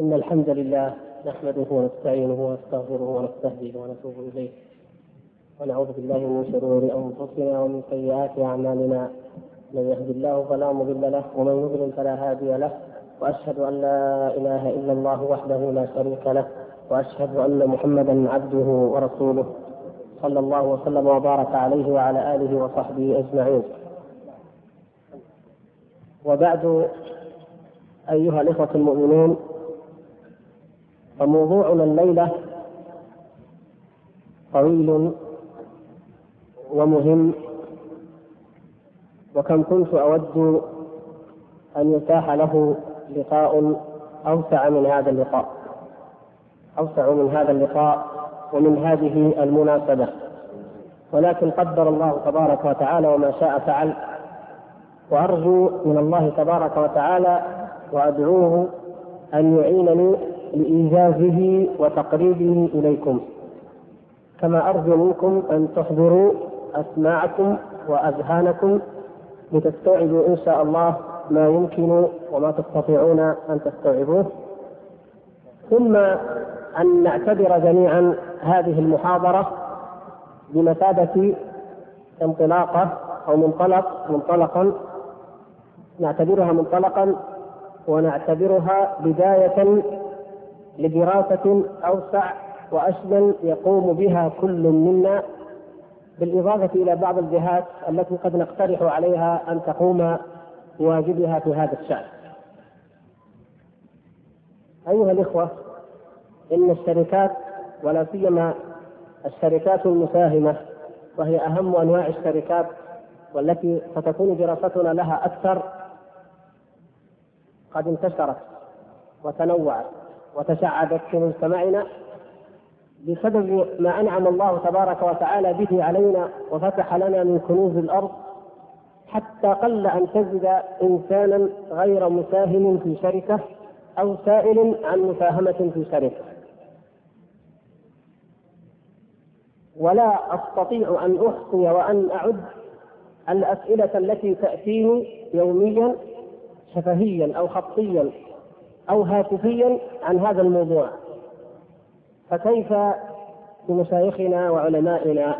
إن الحمد لله نحمده ونستعينه ونستغفره ونستهديه ونتوب إليه. ونعوذ بالله من شرور أنفسنا ومن سيئات أعمالنا. من يهد الله فلا مضل له ومن يضلل فلا هادي له. وأشهد أن لا إله إلا الله وحده لا شريك له. وأشهد أن محمدا عبده ورسوله. صلى الله وسلم وبارك عليه وعلى آله وصحبه أجمعين. وبعد أيها الإخوة المؤمنون فموضوعنا الليلة طويل ومهم وكم كنت أود أن يتاح له لقاء أوسع من هذا اللقاء أوسع من هذا اللقاء ومن هذه المناسبة. ولكن قدر الله تبارك وتعالى وما شاء فعل وأرجو من الله تبارك وتعالى وأدعوه أن يعينني لإيجازه وتقريبه إليكم. كما أرجو منكم أن تحضروا أسماعكم وأذهانكم لتستوعبوا إن شاء الله ما يمكن وما تستطيعون أن تستوعبوه. ثم أن نعتبر جميعا هذه المحاضرة بمثابة انطلاقة أو منطلق منطلقا. نعتبرها منطلقا ونعتبرها بداية لدراسة أوسع وأشمل يقوم بها كل منا بالإضافة إلى بعض الجهات التي قد نقترح عليها أن تقوم بواجبها في هذا الشأن. أيها الإخوة إن الشركات ولا سيما الشركات المساهمة وهي أهم أنواع الشركات والتي ستكون دراستنا لها أكثر قد انتشرت وتنوعت وتشعبت في مجتمعنا بسبب ما أنعم الله تبارك وتعالى به علينا وفتح لنا من كنوز الأرض حتى قل أن تجد إنسانا غير مساهم في شركة أو سائل عن مساهمة في شركة. ولا أستطيع أن أحصي وأن أعد الأسئلة التي تأتيني يوميا شفهيا أو خطيا. أو هاتفيا عن هذا الموضوع فكيف بمشايخنا وعلمائنا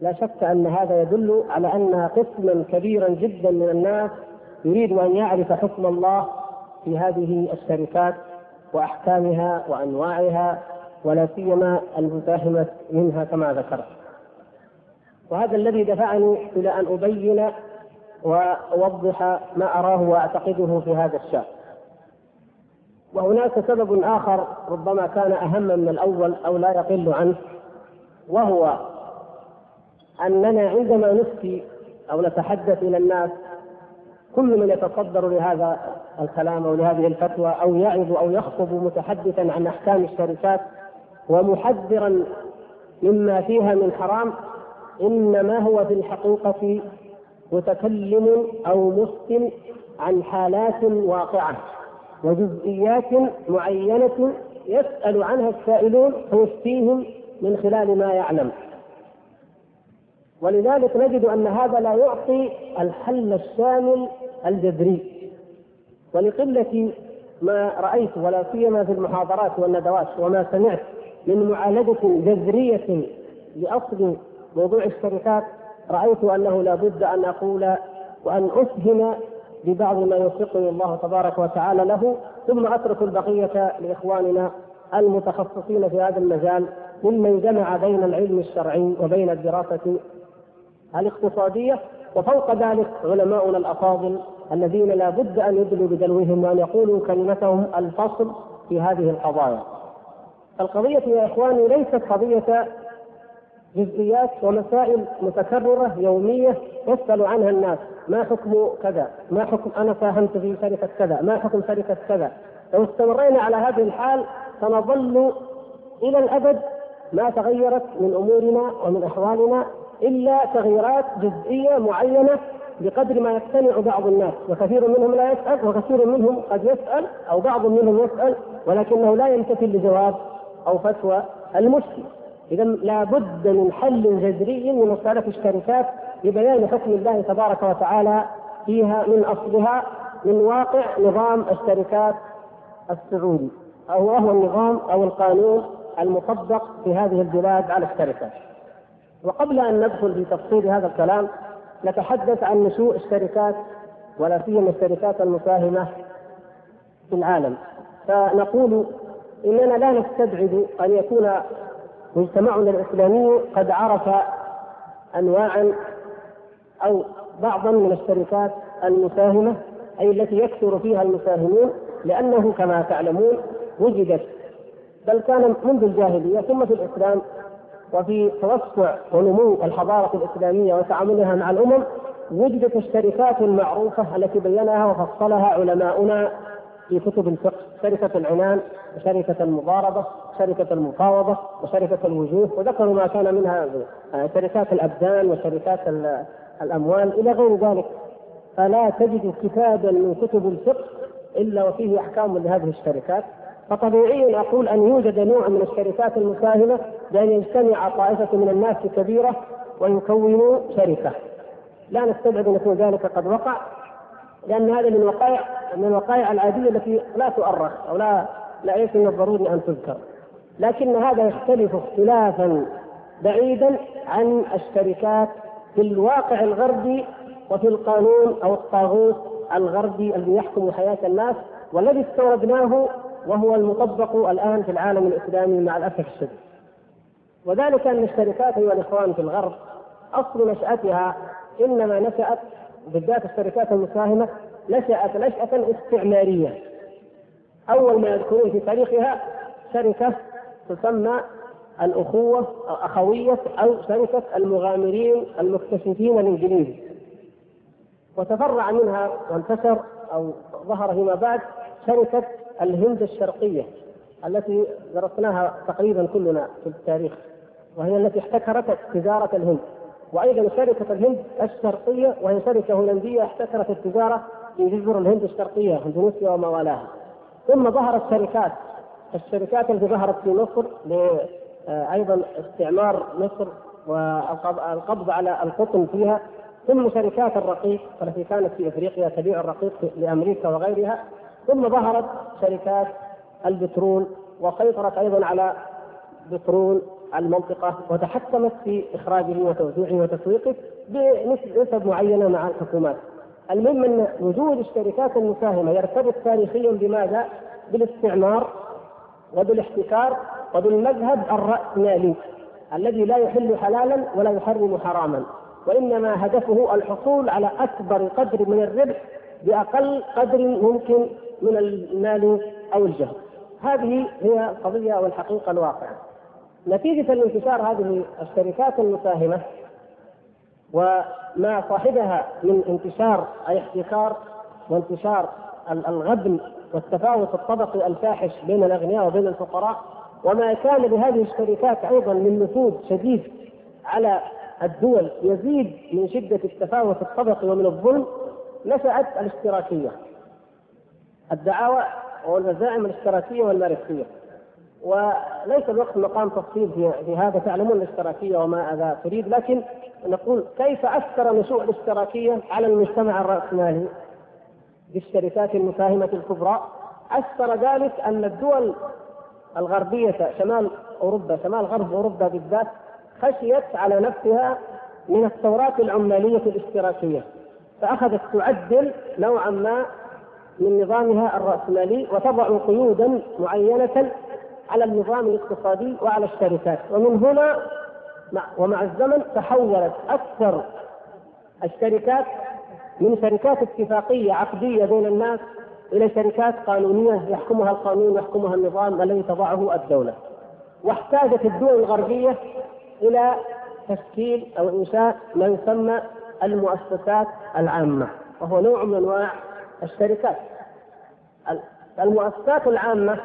لا شك أن هذا يدل على أن قسما كبيرا جدا من الناس يريد أن يعرف حكم الله في هذه الشركات وأحكامها وأنواعها ولا سيما المساهمه منها كما ذكرت. وهذا الذي دفعني إلى أن أبين وأوضح ما أراه وأعتقده في هذا الشأن. وهناك سبب آخر ربما كان أهم من الأول أو لا يقل عنه وهو أننا عندما نفتي أو نتحدث إلى الناس كل من يتصدر لهذا الكلام أو لهذه الفتوى أو يعظ أو يخطب متحدثا عن أحكام الشركات ومحذرا مما فيها من حرام إنما هو في الحقيقة متكلم أو مفتن عن حالات واقعة. وجزئيات معينة يسأل عنها السائلون فيفتيهم من خلال ما يعلم. ولذلك نجد أن هذا لا يعطي الحل الشامل الجذري. ولقلة ما رأيت ولا سيما في المحاضرات والندوات وما سمعت من معالجة جذرية لأصل موضوع الشركات رأيت أنه لا بد أن أقول وأن أسهم ببعض ما يوفقني الله تبارك وتعالى له ثم أترك البقية لإخواننا المتخصصين في هذا المجال ممن جمع بين العلم الشرعي وبين الدراسة الاقتصادية وفوق ذلك علماؤنا الأفاضل الذين لا بد أن يدلوا بدلوهم وأن يقولوا كلمتهم الفصل في هذه القضايا. القضية يا إخواني ليست قضية جزئيات ومسائل متكررة يومية يسأل عنها الناس. ما حكم كذا؟ ما حكم أنا ساهمت في شركة كذا؟ ما حكم شركة كذا؟ لو استمرينا على هذه الحال سنظل إلى الأبد ما تغيرت من أمورنا ومن أحوالنا إلا تغييرات جزئية معينة بقدر ما يقتنع بعض الناس. وكثير منهم لا يسأل وكثير منهم قد يسأل أو بعض منهم يسأل ولكنه لا يمتثل لجواب أو فتوى المشكل. إذا لابد من حل جذري لمساله الشركات لبيان حكم الله تبارك وتعالى فيها من أصلها من واقع نظام الشركات السعودي أو وهو النظام أو القانون المطبق في هذه البلاد على الشركات. وقبل أن ندخل في تفصيل هذا الكلام نتحدث عن نشوء الشركات ولا سيما الشركات المساهمة في العالم. فنقول إننا لا نستبعد أن يكون مجتمعنا الإسلامي قد عرف أنواعا أو بعضا من الشركات المساهمة أي التي يكثر فيها المساهمون لأنه كما تعلمون وجدت بل كان منذ الجاهلية ثم في الإسلام وفي توسع ونمو الحضارة الإسلامية وتعاملها مع الأمم وجدت الشركات المعروفة التي بينها وفصلها علماؤنا في كتب الفقه شركة العنان وشركة المضاربة شركة المفاوضة وشركة الوجوه وذكروا ما كان منها شركات الأبدان وشركات الأموال إلى غير ذلك. فلا تجد كتابا من كتب الفقه إلا وفيه أحكام لهذه الشركات. فطبيعي أقول أن يوجد نوع من الشركات المساهمة بأن يجتمع طائفة من الناس كبيرة ويكونوا شركة. لا نستبعد أن يكون ذلك قد وقع. لأن هذا من وقائع من الوقائع العادية التي لا تؤرخ أو لا لا ليس من الضروري أن تذكر لكن هذا يختلف اختلافا بعيدا عن الشركات في الواقع الغربي وفي القانون أو الطاغوت الغربي الذي يحكم حياة الناس والذي استوردناه وهو المطبق الآن في العالم الإسلامي مع الأسف الشديد. وذلك أن الشركات أيها الإخوان في الغرب أصل نشأتها إنما نشأت بالذات الشركات المساهمة نشأت نشأة استعمارية. أول ما يذكرون في تاريخها شركة تسمى الأخوة أخوية أو شركة المغامرين المكتشفين الإنجليز وتفرع منها وانتشر أو ظهر فيما بعد شركة الهند الشرقية التي درسناها تقريبا كلنا في التاريخ وهي التي احتكرت تجارة الهند وأيضا شركة الهند الشرقية وهي شركة هولندية احتكرت التجارة في جزر الهند الشرقية إندونيسيا وما والاها. ثم ظهرت شركات الشركات التي ظهرت في مصر أيضا استعمار مصر والقبض على القطن فيها. ثم شركات الرقيق التي كانت في إفريقيا تبيع الرقيق لأمريكا وغيرها. ثم ظهرت شركات البترول وسيطرت أيضا على بترول المنطقة وتحكمت في إخراجه وتوزيعه وتسويقه بنسب معينة مع الحكومات. المهم أن وجود الشركات المساهمة يرتبط تاريخيا بماذا؟ بالاستعمار وبالاحتكار وبالمذهب الرأسمالي الذي لا يحل حلالا ولا يحرم حراما وإنما هدفه الحصول على أكبر قدر من الربح بأقل قدر ممكن من المال أو الجهد هذه هي القضية والحقيقة الواقعة نتيجة لانتشار هذه الشركات المساهمة وما صاحبها من انتشار أي احتكار وانتشار الغبن والتفاوت الطبقي الفاحش بين الأغنياء وبين الفقراء وما كان لهذه الشركات أيضا من نفوذ شديد على الدول يزيد من شدة التفاوت الطبقي ومن الظلم نشأت الاشتراكية الدعاوى والمزاعم الاشتراكية والماركسية. وليس الوقت مقام تفصيل في, هذا. تعلمون الاشتراكية وما هذا تريد. لكن نقول كيف أثر نشوء الاشتراكية على المجتمع الرأسمالي بالشركات المساهمة الكبرى؟ أثر ذلك أن الدول الغربية شمال أوروبا شمال غرب أوروبا بالذات خشيت على نفسها من الثورات العمالية الاشتراكية فأخذت تعدل نوعا ما من نظامها الرأسمالي وتضع قيودا معينة على النظام الاقتصادي وعلى الشركات ومن هنا ومع الزمن تحولت أكثر الشركات من شركات اتفاقية عقدية بين الناس إلى شركات قانونية يحكمها القانون يحكمها النظام الذي تضعه الدولة. واحتاجت الدول الغربية إلى تشكيل أو إنشاء ما يسمى المؤسسات العامة وهو نوع من أنواع الشركات. المؤسسات العامة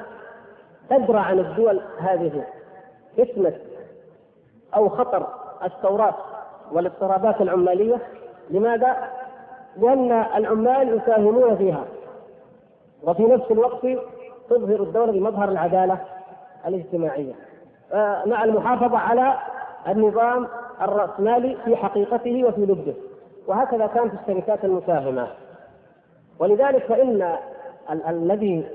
تدرى عن الدول هذه. فتنه أو خطر الثورات والاضطرابات العمالية. لماذا؟ لأن العمال يساهمون فيها. وفي نفس الوقت تظهر الدولة بمظهر العدالة الاجتماعية. آه، مع المحافظة على النظام الرأسمالي في حقيقته وفي لبه وهكذا كانت الشركات المساهمة. ولذلك فإن ال- الذي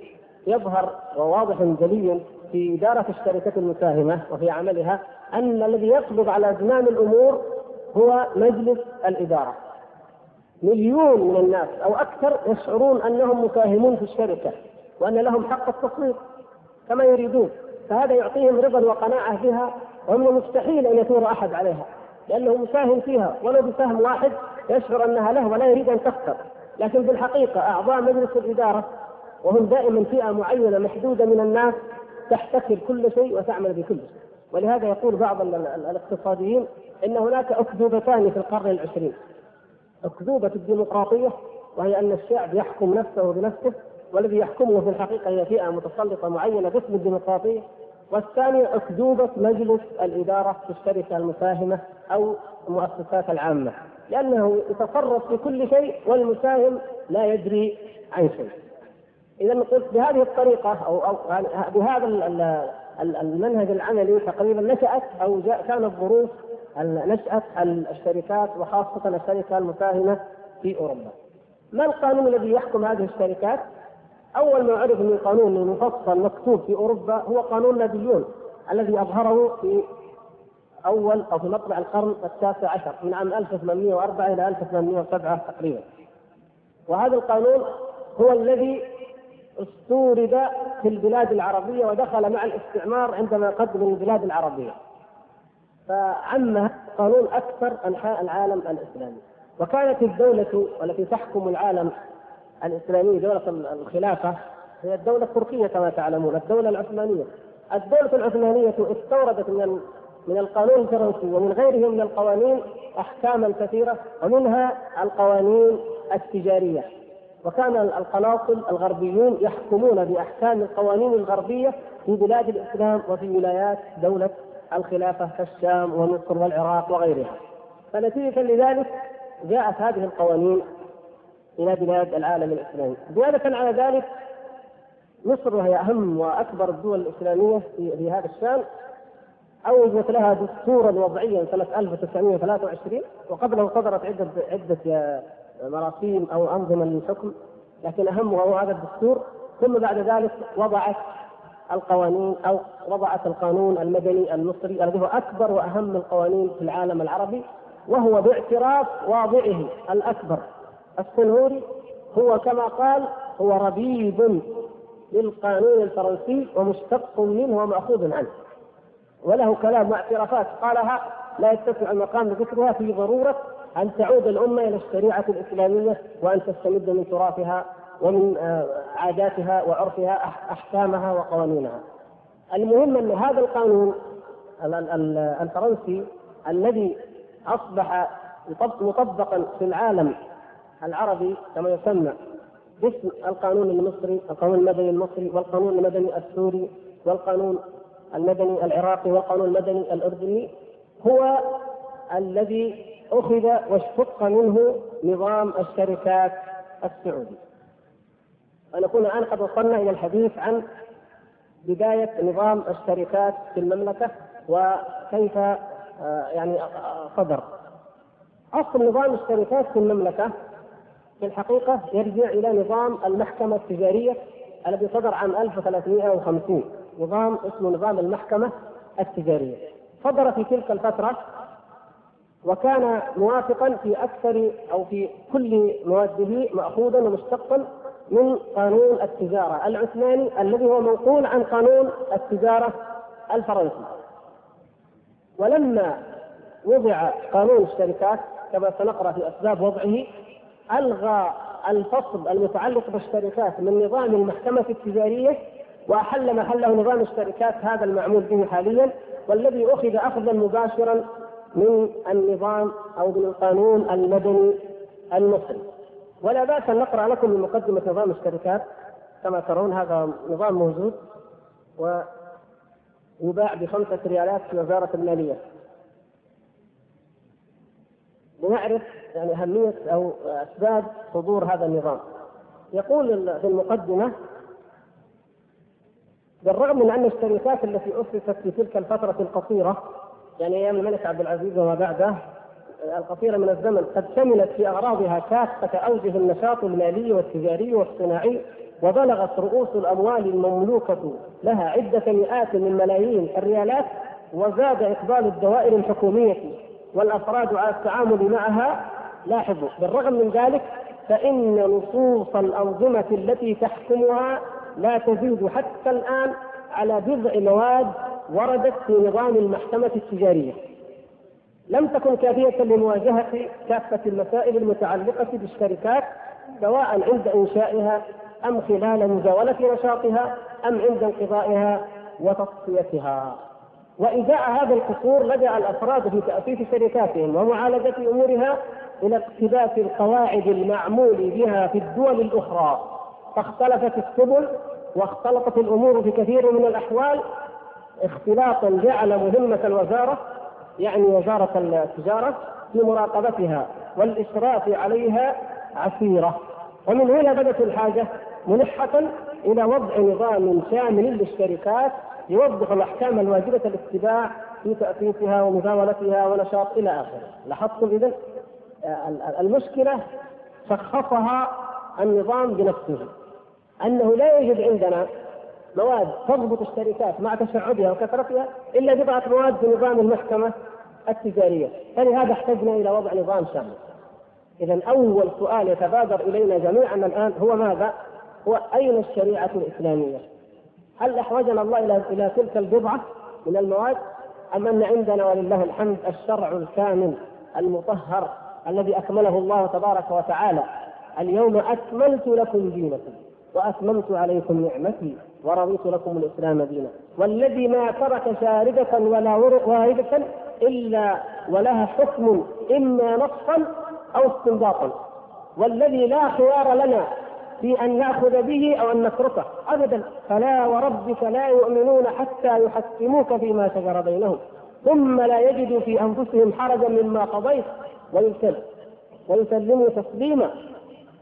يظهر وواضح جلي في إدارة الشركات المساهمة وفي عملها أن الذي يقبض على زمام الأمور هو مجلس الإدارة. مليون من الناس أو أكثر يشعرون أنهم مساهمون في الشركة وأن لهم حق التصويت كما يريدون. فهذا يعطيهم رضا وقناعة بها ومن المستحيل أن يثور أحد عليها لأنه مساهم فيها. ولو بسهم واحد يشعر أنها له ولا يريد أن تخسر لكن في الحقيقة أعضاء مجلس الإدارة وهم دائما فئة معينة محدودة من الناس تحتكر كل شيء وتعمل بكل شيء. ولهذا يقول بعض الاقتصاديين إن هناك أكذوبتان في القرن العشرين. أكذوبة الديمقراطية وهي أن الشعب يحكم نفسه بنفسه والذي يحكمه في الحقيقة هي فئة متسلطة معينة باسم الديمقراطية. والثانيه أكذوبة مجلس الإدارة في الشركة المساهمة أو المؤسسات العامة. لأنه يتصرف في كل شيء والمساهم لا يدري عن شيء. إذا قلت بهذه الطريقة أو أو بهذا المنهج العملي تقريبا نشأت أو جاء كانت ظروف نشاه الشركات وخاصة الشركة المساهمة في أوروبا. ما القانون الذي يحكم هذه الشركات؟ أول ما عرف من قانون مفصل مكتوب في أوروبا هو قانون نابليون الذي أظهره في أول أو في مطلع القرن التاسع عشر من عام 1804 إلى 1807 تقريبا. وهذا القانون هو الذي استورد في البلاد العربية ودخل مع الاستعمار عندما قدم البلاد العربية. فعم قانون أكثر أنحاء العالم الإسلامي. وكانت الدولة التي تحكم العالم الإسلامي دولة الخلافة هي الدولة التركية كما تعلمون، الدولة العثمانية. الدولة العثمانية استوردت من من القانون الفرنسي ومن غيره من القوانين أحكاما كثيرة ومنها القوانين التجارية وكان القناصل الغربيون يحكمون بأحكام القوانين الغربية في بلاد الإسلام وفي ولايات دولة الخلافة كالشام ومصر والعراق وغيرها. فنتيجة لذلك جاءت هذه القوانين إلى بلاد العالم الإسلامي. زيادة على ذلك مصر وهي أهم وأكبر الدول الإسلامية في هذا الشأن أوجدت لها دستورا وضعيا سنة 1923 وقبله صدرت عدة عدة مراسيم أو أنظمة للحكم لكن أهمها هو هذا الدستور. ثم بعد ذلك وضعت القوانين أو وضعت القانون المدني المصري الذي هو أكبر وأهم القوانين في العالم العربي وهو باعتراف واضعه الأكبر. السنهوري هو كما قال هو ربيب للقانون الفرنسي ومشتق منه ومأخوذ عنه. وله كلام واعترافات قالها لا يتسع المقام لذكرها في ضرورة أن تعود الأمة إلى الشريعة الإسلامية وأن تستمد من تراثها ومن آه، عاداتها وعرفها أحكامها وقوانينها. المهم أن هذا القانون الفرنسي الذي أصبح مطبقا في العالم العربي كما يسمى باسم القانون المصري، القانون المدني المصري والقانون المدني السوري والقانون المدني العراقي والقانون المدني الأردني هو الذي أخذ واشتق منه نظام الشركات السعودي. ونكون الآن قد وصلنا إلى الحديث عن بداية نظام الشركات في المملكة وكيف آه، يعني صدر. أصل نظام الشركات في المملكة في الحقيقة يرجع إلى نظام المحكمة التجارية الذي صدر عام 1350 نظام اسمه نظام المحكمة التجارية صدر في تلك الفترة وكان موافقا في أكثر أو في كل مواده مأخوذا ومشتقا من قانون التجارة العثماني الذي هو منقول عن قانون التجارة الفرنسي. ولما وضع قانون الشركات كما سنقرأ في أسباب وضعه ألغى الفصل المتعلق بالشركات من نظام المحكمة التجارية وأحل محله نظام الشركات هذا المعمول به حاليا والذي أخذ اخذا مباشرا من النظام أو من القانون المدني المصري. ولا بأس أن نقرأ لكم من مقدمة نظام الشركات. كما ترون هذا نظام موجود ويباع بخمسة ريالات في وزارة المالية. لنعرف يعني أهمية أو أسباب صدور هذا النظام. يقول في المقدمة بالرغم من أن الشركات التي أسست في تلك الفترة القصيرة يعني أيام الملك عبد العزيز وما بعده القصيرة من الزمن قد شملت في اغراضها كافة أوجه النشاط المالي والتجاري والصناعي وبلغت رؤوس الأموال المملوكة لها عدة مئات من ملايين الريالات وزاد إقبال الدوائر الحكومية والأفراد على التعامل معها. لاحظوا بالرغم من ذلك فإن نصوص الأنظمة التي تحكمها لا تزيد حتى الآن على بضع مواد وردت في نظام المحكمة التجارية. لم تكن كافية لمواجهة كافة المسائل المتعلقة بالشركات سواء عند إنشائها أم خلال مزاولة نشاطها أم عند انقضائها وتصفيتها. وإزاء هذا القصور لجأ الأفراد في تأسيس شركاتهم ومعالجة أمورها إلى اقتباس القواعد المعمول بها في الدول الأخرى. فاختلفت السبل واختلطت الأمور في كثير من الأحوال اختلاطا جعل مهمة الوزارة يعني وزارة التجارة في مراقبتها والإشراف عليها عسيرة ومن هنا بدت الحاجة ملحة إلى وضع نظام شامل للشركات يوضح الأحكام الواجبة الاتباع في تأسيسها ومزاولتها ونشاط إلى آخره. لاحظتم اذا آه، المشكلة شخصها النظام بنفسه أنه لا يوجد عندنا مواد تضبط الشركات مع تشعبها وكثرتها إلا بضعة مواد بنظام المحكمة التجارية، فلهذا احتجنا إلى وضع نظام شامل. إذا أول سؤال يتبادر إلينا جميعا الآن هو ماذا؟ هو أين الشريعة الإسلامية؟ هل أحوجنا الله إلى إلى تلك البضعة من المواد أم أن عندنا ولله الحمد الشرع الكامل المطهر الذي أكمله الله تبارك وتعالى اليوم أكملت لكم دينكم واتممت عليكم نعمتي ورضيت لكم الإسلام دينا. والذي ما ترك شارده ولا واردة إلا ولها حكم إما نصا أو استنباطا. والذي لا خيار لنا في أن نأخذ به أو أن نتركه أبدا. فلا وربك لا يؤمنون حتى يحكموك فيما شجر بينهم. ثم لا يجدوا في أنفسهم حرجا مما قضيت. ويسلم ويسلموا تسليما.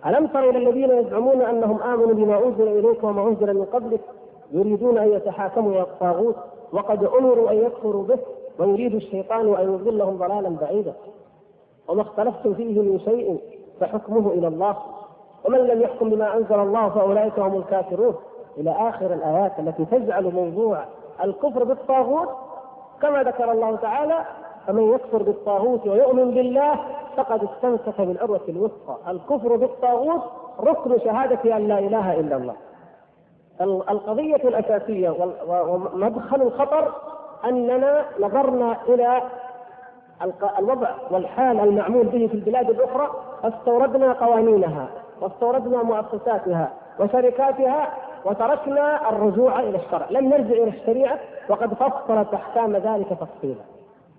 ألم تر إلى الذين يزعمون أنهم آمنوا بما أنزل إليك وما أنزل من قبلك يريدون أن يتحاكموا إلى الطاغوت وقد أمروا أن يكفروا به ويريد الشيطان أن يضلهم ضلالا بعيدا. وما اختلفتم فيه من شيء فحكمه إلى الله. ومن لم يحكم بما أنزل الله فأولئك هم الكافرون. إلى آخر الآيات التي تجعل موضوع الكفر بالطاغوت كما ذكر الله تعالى فمن يكفر بالطاغوت ويؤمن بالله فقد استمسك بالعروة الوثقى. الكفر بالطاغوت ركن شهادة أن لا إله إلا الله. القضية الأساسية ومدخل الخطر أننا نظرنا إلى الوضع والحال المعمول به في البلاد الأخرى فاستوردنا قوانينها واستوردنا مؤسساتها وشركاتها وتركنا الرجوع إلى الشرع، لم نرجع إلى الشريعة وقد فصلت أحكام ذلك تفصيلا.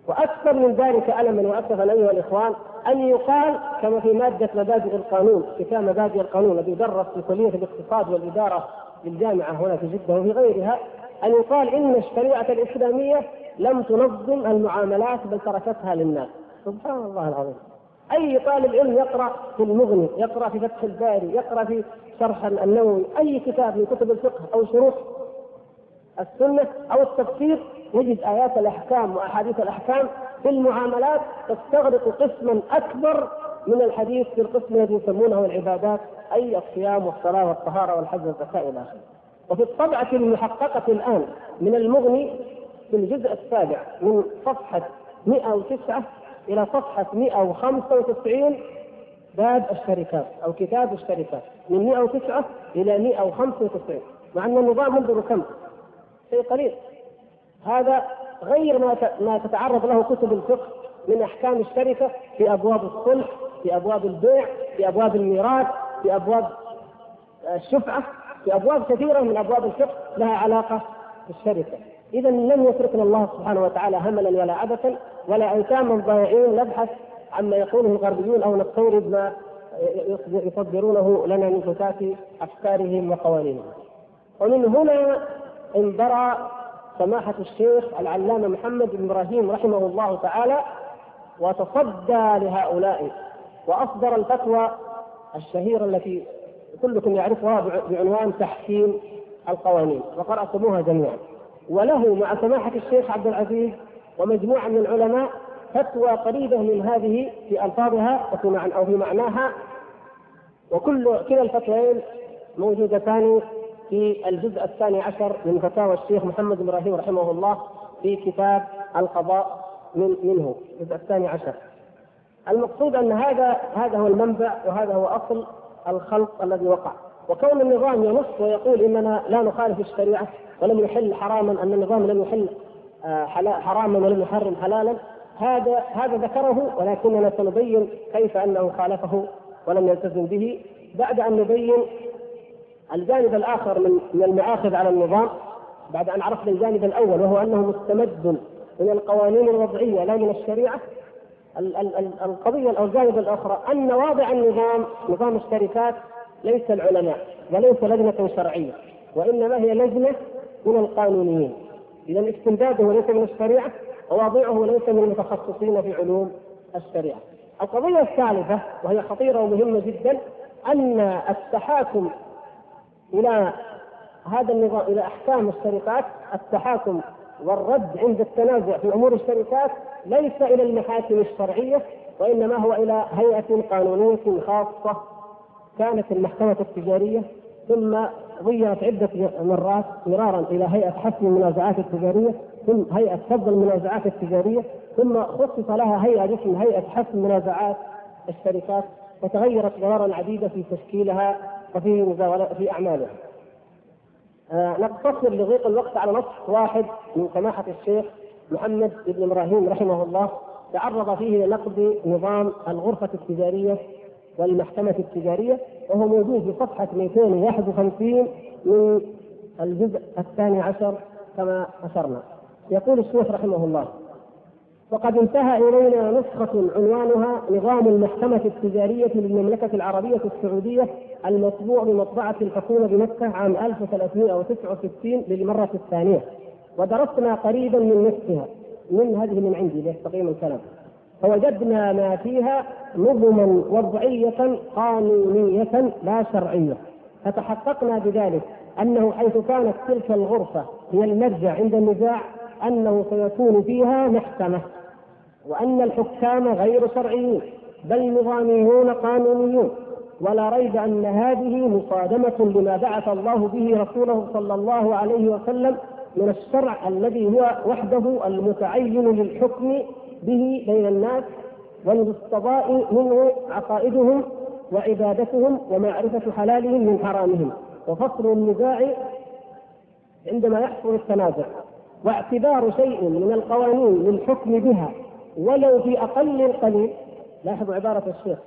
وأكثر من ذلك ألما واسفا أيها الإخوان أن يقال كما في مادة مبادئ القانون، كتاب مبادئ القانون الذي يدرس في كلية الاقتصاد والإدارة بالجامعة هنا في جدة وفي غيرها أن يقال إن الشريعة الإسلامية لم تنظم المعاملات بل تركتها للناس. سبحان الله العظيم. أي طالب علم يقرأ في المغني يقرأ في فتح الباري يقرأ في شرح النووي أي كتاب من كتب الفقه أو شروح السنة أو التفسير يجد آيات الأحكام وأحاديث الأحكام في المعاملات تستغرق قسما أكبر من الحديث في القسم الذي يسمونه العبادات أي الصيام والصلاة والطهارة والحج والزكاة إلى آخره. وفي الطبعة المحققة الآن من المغني في الجزء السابع من صفحة 109 إلى صفحة 195 باب الشركات أو كتاب الشركات من 109 إلى 195 مع أن النظام منذ كم؟ شيء قليل هذا غير ما ما تتعرض له كتب الفقه من أحكام الشركة في أبواب الصلح في أبواب البيع في أبواب الميراث في أبواب الشفعة في أبواب كثيرة من أبواب الفقه لها علاقة بالشركة إذا لم يتركنا الله سبحانه وتعالى هملا ولا عبثا ولا ايتاما ضائعين نبحث عما يقوله الغربيون أو نستورد ما يصدرونه لنا من فتات أفكارهم وقوانينهم. ومن هنا انبرى سماحة الشيخ العلامة محمد بن إبراهيم رحمه الله تعالى وتصدى لهؤلاء وأصدر الفتوى الشهيرة التي كلكم يعرفها بعنوان تحكيم القوانين وقرأتموها جميعا. وله مع سماحة الشيخ عبد العزيز ومجموعة من العلماء فتوى قريبة من هذه في ألفاظها وفي أو في معناها وكل كلا الفتوين موجودتان في الجزء الثاني عشر من فتاوى الشيخ محمد إبراهيم رحمه الله في كتاب القضاء من منه الجزء الثاني عشر. المقصود أن هذا هذا هو المنبع وهذا هو أصل الخلق الذي وقع وكون النظام ينص ويقول إننا لا نخالف الشريعة ولم يحل حراما أن النظام لم يحل آه، حراما ولم يحرم حلالا هذا هذا ذكره ولكننا سنبين كيف أنه خالفه ولم يلتزم به بعد أن نبين الجانب الآخر من من المآخذ على النظام بعد أن عرفنا الجانب الأول وهو أنه مستمد من القوانين الوضعية لا من الشريعة. القضية أو الجانب الاخرى أن واضع النظام نظام الشركات ليس العلماء وليس لجنة شرعية وإنما هي لجنة من القانونيين. إذا استمداده ليس من الشريعة وواضعه ليس من المتخصصين في علوم الشريعة. القضية الثالثة وهي خطيرة ومهمة جدا أن التحاكم إلى هذا النظام إلى أحكام الشركات التحاكم والرد عند التنازع في أمور الشركات ليس إلى المحاكم الشرعية وإنما هو إلى هيئة قانونية خاصة كانت المحكمة التجارية ثم غيرت عدة مرات مرارا إلى هيئة حسم المنازعات التجارية ثم هيئة فض المنازعات التجارية ثم خصص لها هيئة باسم هيئة حسم منازعات الشركات وتغيرت مرارا عديدة في تشكيلها وفي في اعمالها. آه نقتصر لضيق الوقت على نص واحد من سماحة الشيخ محمد بن إبراهيم رحمه الله تعرض فيه لنقد نظام الغرفة التجارية والمحكمة التجارية وهو موجود في صفحة 251 من الجزء الثاني عشر كما أشرنا. يقول الشيخ رحمه الله وقد انتهى إلينا نسخة عنوانها نظام المحكمة التجارية للمملكة العربية السعودية المطبوع بمطبعة الحكومة بمكة عام 1369 للمرة الثانية. ودرسنا قريبا من نصفها من هذه من عندي ليستقيم الكلام. فوجدنا ما فيها نظما وضعية قانونية لا شرعية. فتحققنا بذلك أنه حيث كانت تلك الغرفة هي المرجع عند النزاع أنه سيكون فيها محكمة وأن الحكام غير شرعيون بل نظاميون قانونيون ولا ريب أن هذه مصادمة لما بعث الله به رسوله صلى الله عليه وسلم من الشرع الذي هو وحده المتعين للحكم به بين الناس والمستضاء منه عقائدهم وعبادتهم ومعرفة حلالهم من حرامهم وفصل النزاع عندما يحصل التنازع. واعتبار شيء من القوانين للحكم بها ولو في أقل القليل. لاحظوا عبارة الشيخ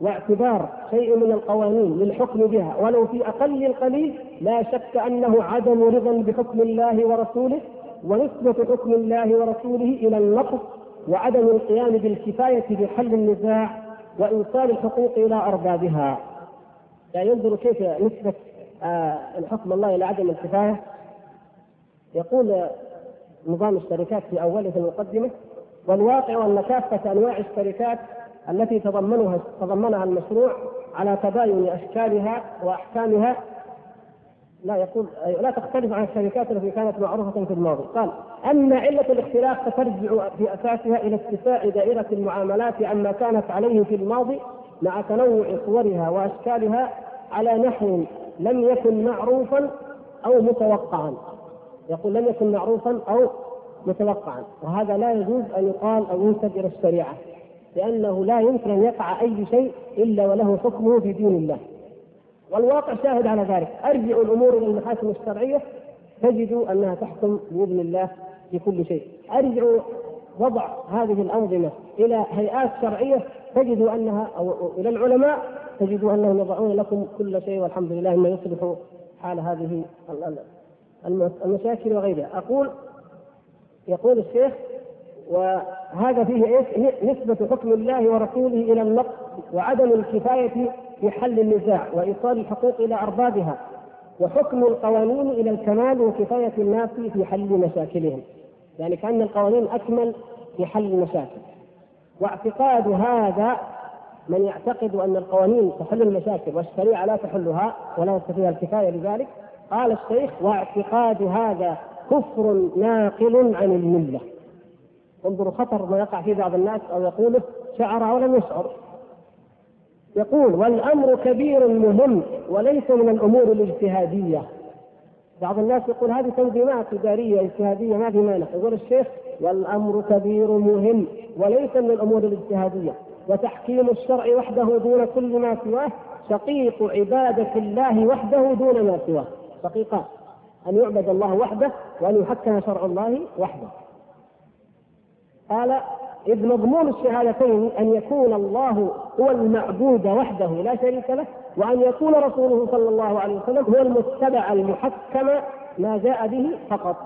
واعتبار شيء من القوانين للحكم بها ولو في أقل القليل لا شك أنه عدم رضا بحكم الله ورسوله ونسبة حكم الله ورسوله إلى النقص وعدم القيام بالكفاية بحل النزاع وإيصال الحقوق إلى أربابها. يعني ينظر كيف نسبة آه الحكم الله إلى عدم الكفاية. يقول نظام الشركات في أوله في المقدمة والواقع أن كافة أنواع الشركات التي تضمنها تضمنها المشروع على تباين أشكالها وأحكامها لا يقول لا تختلف عن الشركات التي كانت معروفة في الماضي. قال أن علة الاختلاف سترجع في أساسها إلى اتساع دائرة المعاملات عما كانت عليه في الماضي مع تنوع صورها وأشكالها على نحو لم يكن معروفا أو متوقعا. يقول لم يكن معروفا أو متوقعا وهذا لا يجوز أن يقال أو ينسب إلى الشريعة لأنه لا يمكن أن يقع أي شيء إلا وله حكمه في دين الله. والواقع شاهد على ذلك. ارجعوا الأمور إلى المحاكم الشرعية تجدوا أنها تحكم بإذن الله في كل شيء. ارجعوا وضع هذه الأنظمة إلى هيئات شرعية تجدوا أنها أو إلى العلماء تجدوا أنهم يضعون لكم كل شيء والحمد لله ما يصلح حال هذه المشاكل وغيرها. أقول يقول الشيخ وهذا فيه إيش؟ نسبة حكم الله ورسوله إلى النقص وعدم الكفاية في حل النزاع وإيصال الحقوق إلى أربابها وحكم القوانين إلى الكمال وكفاية الناس في حل مشاكلهم. يعني كأن القوانين أكمل في حل المشاكل. واعتقاد هذا من يعتقد أن القوانين تحل المشاكل والشريعة لا تحلها ولا يستطيع الكفاية لذلك قال الشيخ واعتقاد هذا كفر ناقل عن الملة. انظروا خطر ما يقع فيه بعض الناس أو يقوله شعر أو لم يشعر. يقول والأمر كبير مهم وليس من الأمور الاجتهادية. بعض الناس يقول هذه تنظيمات إدارية اجتهادية ما في مانع. يقول الشيخ والأمر كبير مهم وليس من الأمور الاجتهادية. وتحكيم الشرع وحده دون كل ما سواه شقيق عبادة الله وحده دون ما سواه. شقيقان أن يعبد الله وحده وأن يحكم شرع الله وحده. قال إذ مضمون الشهادتين أن يكون الله هو المعبود وحده لا شريك له وأن يكون رسوله صلى الله عليه وسلم هو المتبع المحكم ما جاء به فقط.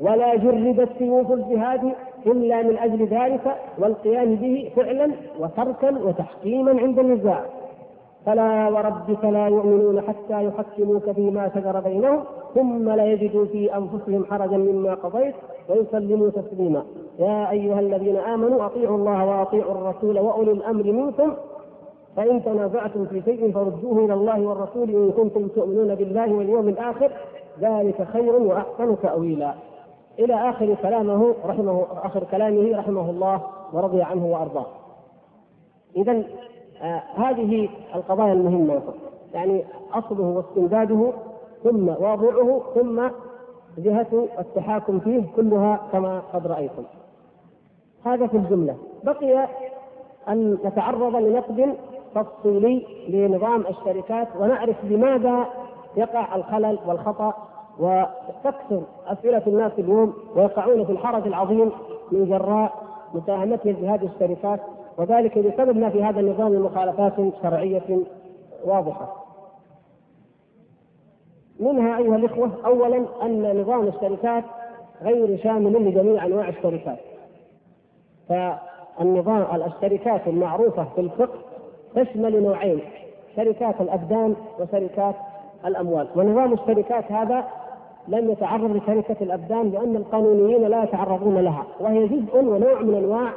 ولا جردت سيوف الجهاد إلا من أجل ذلك والقيام به فعلا وتركا وتحكيما عند النزاع. فلا وربك لا يؤمنون حتى يحكموك فيما شجر بينهم ثم لا يجدوا في أنفسهم حرجا مما قضيت ويسلموا تسليما يا أيها الذين آمنوا أطيعوا الله وأطيعوا الرسول وأولي الأمر منكم فإن تنازعتم في شيء فردوه إلى الله والرسول إن كنتم تؤمنون بالله واليوم الآخر ذلك خير وأحسن تأويلا إلى آخر كلامه رحمه آخر كلامه رحمه الله ورضي عنه وأرضاه. اذا هذه القضايا المهمة يعني أصله واستمداده ثم واضعه ثم جهة التحاكم فيه كلها كما قد رأيتم. هذا في الجملة. بقي أن نتعرض لنقد تفصيلي لنظام الشركات ونعرف لماذا يقع الخلل والخطأ وتكثر أسئلة الناس اليوم ويقعون في الحرج العظيم من جراء مساهمتهم في هذه الشركات. وذلك بسبب ما في هذا النظام من مخالفات شرعية واضحة منها أيها الإخوة اولا أن نظام الشركات غير شامل لجميع أنواع الشركات. فالنظام الشركات المعروفة في الفقه تشمل نوعين شركات الأبدان وشركات الأموال، ونظام الشركات هذا لم يتعرض لشركة الأبدان لأن القانونيين لا يتعرضون لها، وهي جزء ونوع من أنواع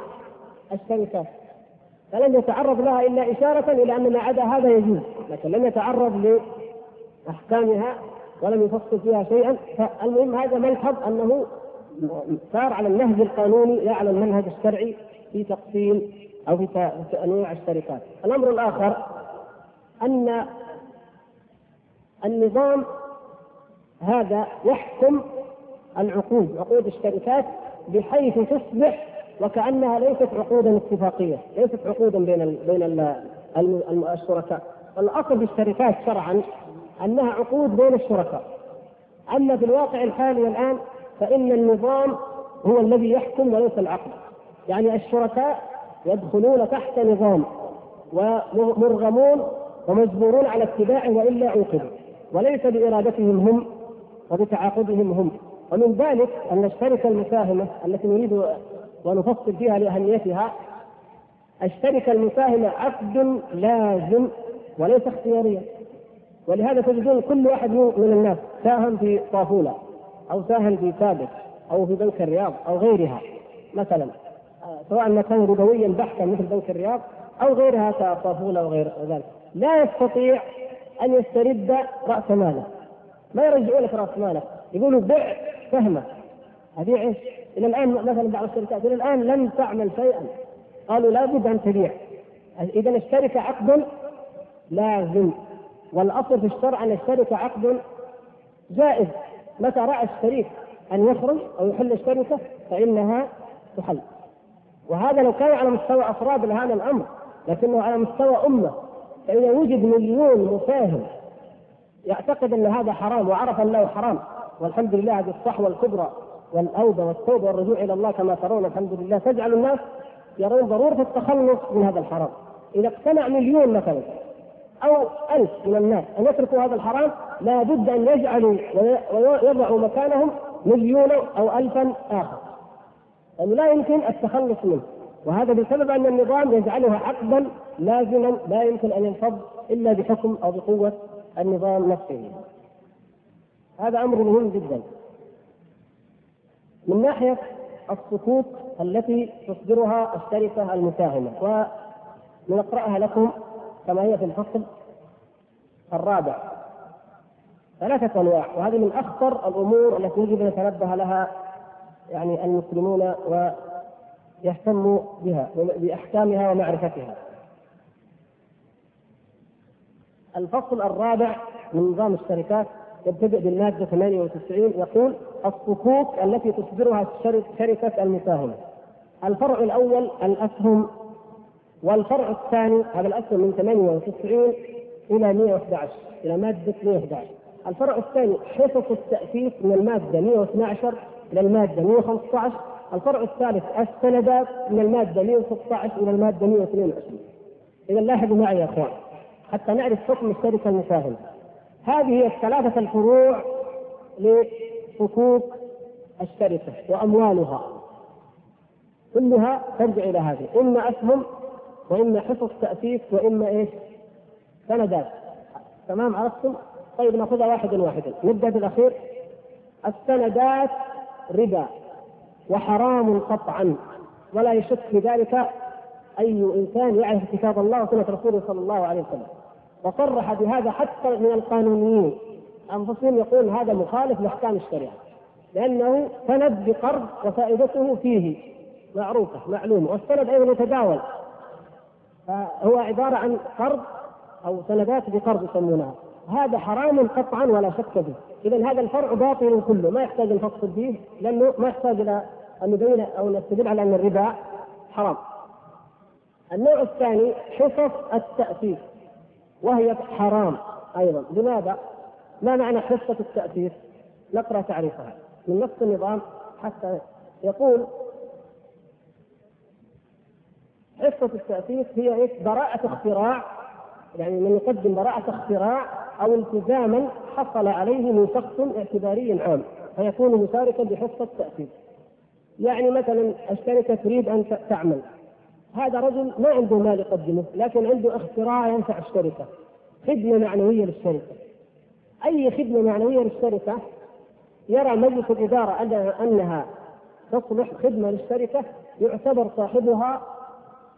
الشركات. فلم يتعرض لها إلا إشارة إلى أن ما عدا هذا يجوز، لكن لم يتعرض لأحكامها ولم يفصل فيها شيئا فالمهم هذا ملحظ أنه سار على النهج القانوني لا على المنهج الشرعي في تقسيم أو في أنواع الشركات. الأمر الآخر أن النظام هذا يحكم العقود عقود الشركات بحيث تصبح وكأنها ليست عقودا اتفاقية، ليست عقودا بين بين الشركاء. الأصل في الشركات شرعا أنها عقود بين الشركاء. أما في الواقع الحالي الآن فإن النظام هو الذي يحكم وليس العقد. يعني الشركاء يدخلون تحت نظام ومرغمون ومجبورون على اتباعه وإلا عوقبوا وليس بإرادتهم هم وبتعاقدهم هم. ومن ذلك أن الشركة المساهمة التي نريد ونفصل فيها لأهميتها الشركة المساهمه عقد لازم وليس اختياريا. ولهذا تجدون كل واحد من الناس ساهم في طافولة أو ساهم في ثابت أو في بنك الرياض أو غيرها. مثلا سواء ما كان ربويا بحتا مثل بنك الرياض أو غيرها كطافولة وغير ذلك. لا يستطيع أن يسترد رأس ماله. ما يرجعوا لك رأس مالك. يقولوا بع سهمه ابيع إيش؟ إلى الآن مثلا بعض الشركات إلى الآن لم تعمل شيئا. قالوا لابد أن تبيع. اذا الشركة عقد لازم. والأصل في الشرع أن الشركة عقد جائز. متى رأى الشريك أن يخرج أو يحل الشركة فإنها تحل. وهذا لو كان على مستوى أفراد لهذا الأمر لكنه على مستوى أمة. فإذا وجد مليون مساهم يعتقد أن هذا حرام وعرف أنه حرام. والحمد لله هذه الصحوة الكبرى. والاوبه والتوبه والرجوع إلى الله كما ترون الحمد لله. تجعل الناس يرون ضرورة التخلص من هذا الحرام. إذا اقتنع مليون مثلا أو ألف من الناس أن يتركوا هذا الحرام لا بد أن يجعلوا ويضعوا مكانهم مليون أو ألفا آخر. يعني لا يمكن التخلص منه. وهذا بسبب أن النظام يجعلها عقدا لازما لا يمكن أن ينفض إلا بحكم أو بقوة النظام نفسه. هذا أمر مهم جدا. من ناحية الصكوك التي تصدرها الشركة المساهمة ونقرأها لكم كما هي في الفصل الرابع. ثلاثة أنواع وهذه من أخطر الأمور التي يجب أن يتنبه لها يعني المسلمون ويهتموا بها بأحكامها ومعرفتها. الفصل الرابع من نظام الشركات يبتدئ بالمادة 98 يقول الصكوك التي تصدرها شركة المساهمة. الفرع الأول الأسهم والفرع الثاني هذا الأسهم من 98 إلى 111 إلى مادة 111 الفرع الثاني حصص التأسيس من المادة 112 إلى المادة 115 الفرع الثالث السندات من المادة 116 إلى المادة 122 إذا لاحظوا معي يا إخوان حتى نعرف حكم الشركة المساهمة. هذه الثلاثة الفروع لصكوك الشركة وأموالها. كلها ترجع إلى هذه. إما أسهم وإما حصص تأسيس وإما إيش؟ سندات. تمام عرفتم؟ طيب نأخذها واحدا واحدا. نبدأ بالأخير السندات ربا وحرام قطعا. ولا يشك في ذلك أي إنسان يعرف كتاب الله وسنة رسوله صلى الله عليه وسلم. وصرح بهذا حتى من القانونيين. أنفسهم يقول هذا مخالف لأحكام الشريعة. لأنه سند بقرض وفائدته فيه. معروفة معلومة والسند أيضا يتداول فهو عبارة عن قرض أو سندات بقرض يسمونها. هذا حرام قطعا ولا شك فيه اذا هذا الفرع باطل كله. ما يحتاج نفصل فيه لأنه ما يحتاج إلى أن نبين أو نستدل على أن الربا حرام. النوع الثاني حصص التأسيس وهي حرام أيضا لماذا؟ ما معنى حصة التأثير؟ نقرأ تعريفها من نفس النظام حتى يقول حصة التأثير هي إيش؟ براءة اختراع يعني من يقدم براءة اختراع أو التزاما حصل عليه من شخص اعتباري عام فيكون مشاركا بحصة تاثير. يعني مثلا الشركة تريد أن تعمل هذا رجل ما عنده مال يقدمه لكن عنده اختراع ينفع الشركة. خدمة معنوية للشركة. أي خدمة معنوية للشركة؟ يرى مجلس الإدارة أنها تصلح خدمة للشركة يعتبر صاحبها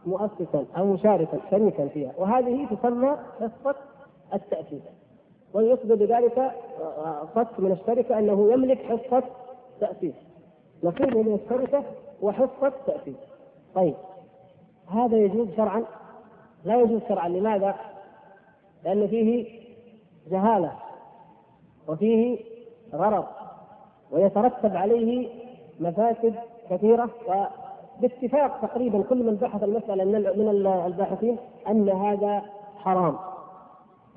مؤسسا أو مشاركا شريكا فيها. وهذه تسمى حصه التاسيس ويقصد بذلك صك من الشركة أنه يملك حصة تاسيس نصيبه من الشركة وحصة تاسيس طيب. هذا يجوز شرعا؟ لا يجوز شرعا لماذا؟ لأن فيه جهالة وفيه غرض ويترتب عليه مفاسد كثيرة وباتفاق تقريبا كل من بحث المسألة من الباحثين أن هذا حرام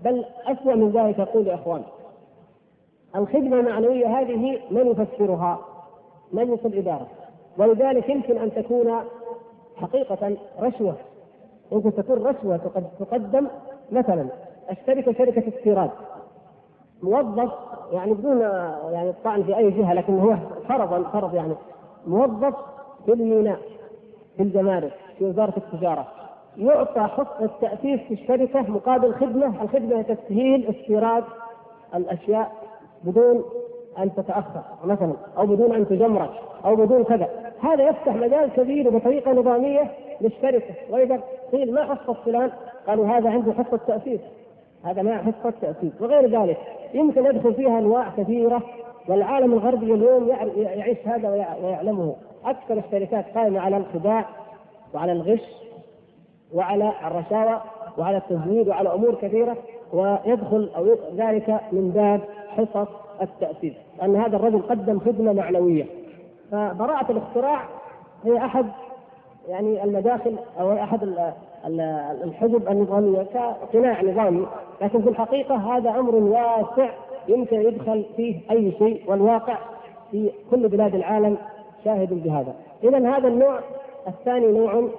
بل أسوأ من ذلك يقول يا إخوان الخدمة المعنوية هذه من يفسرها؟ مجلس الإدارة ولذلك يمكن أن تكون حقيقة رشوة. يمكن تكون رشوة تقدم مثلا الشركة شركة استيراد موظف يعني بدون يعني الطعن في أي جهة لكن هو فرضا فرض يعني موظف في الميناء في الجمارك في وزارة التجارة. يعطى حق التأسيس في الشركة مقابل خدمة، الخدمة تسهيل استيراد الأشياء بدون أن تتأخر مثلا أو بدون أن تجمرك أو بدون كذا، هذا يفتح مجال كبير بطريقه نظامية للشركة. وإذا قيل ما حصة فلان؟ قالوا هذا عنده حصة تاسيس هذا ما حصة تاسيس وغير ذلك يمكن يدخل فيها أنواع كثيرة والعالم الغربي اليوم يعيش هذا ويعلمه أكثر الشركات قائمة على الخداع وعلى الغش وعلى الرشاوى وعلى التزويد وعلى أمور كثيرة ويدخل أو ذلك من باب حصص التاسيس لأن هذا الرجل قدم خدمة معنوية. فبراءة الاختراع هي أحد يعني المداخل أو أحد الحجب النظامية كقناع نظامي. لكن في الحقيقة هذا أمر واسع يمكن يدخل فيه أي شيء والواقع في كل بلاد العالم شاهد بهذا. إذا هذا النوع الثاني نوع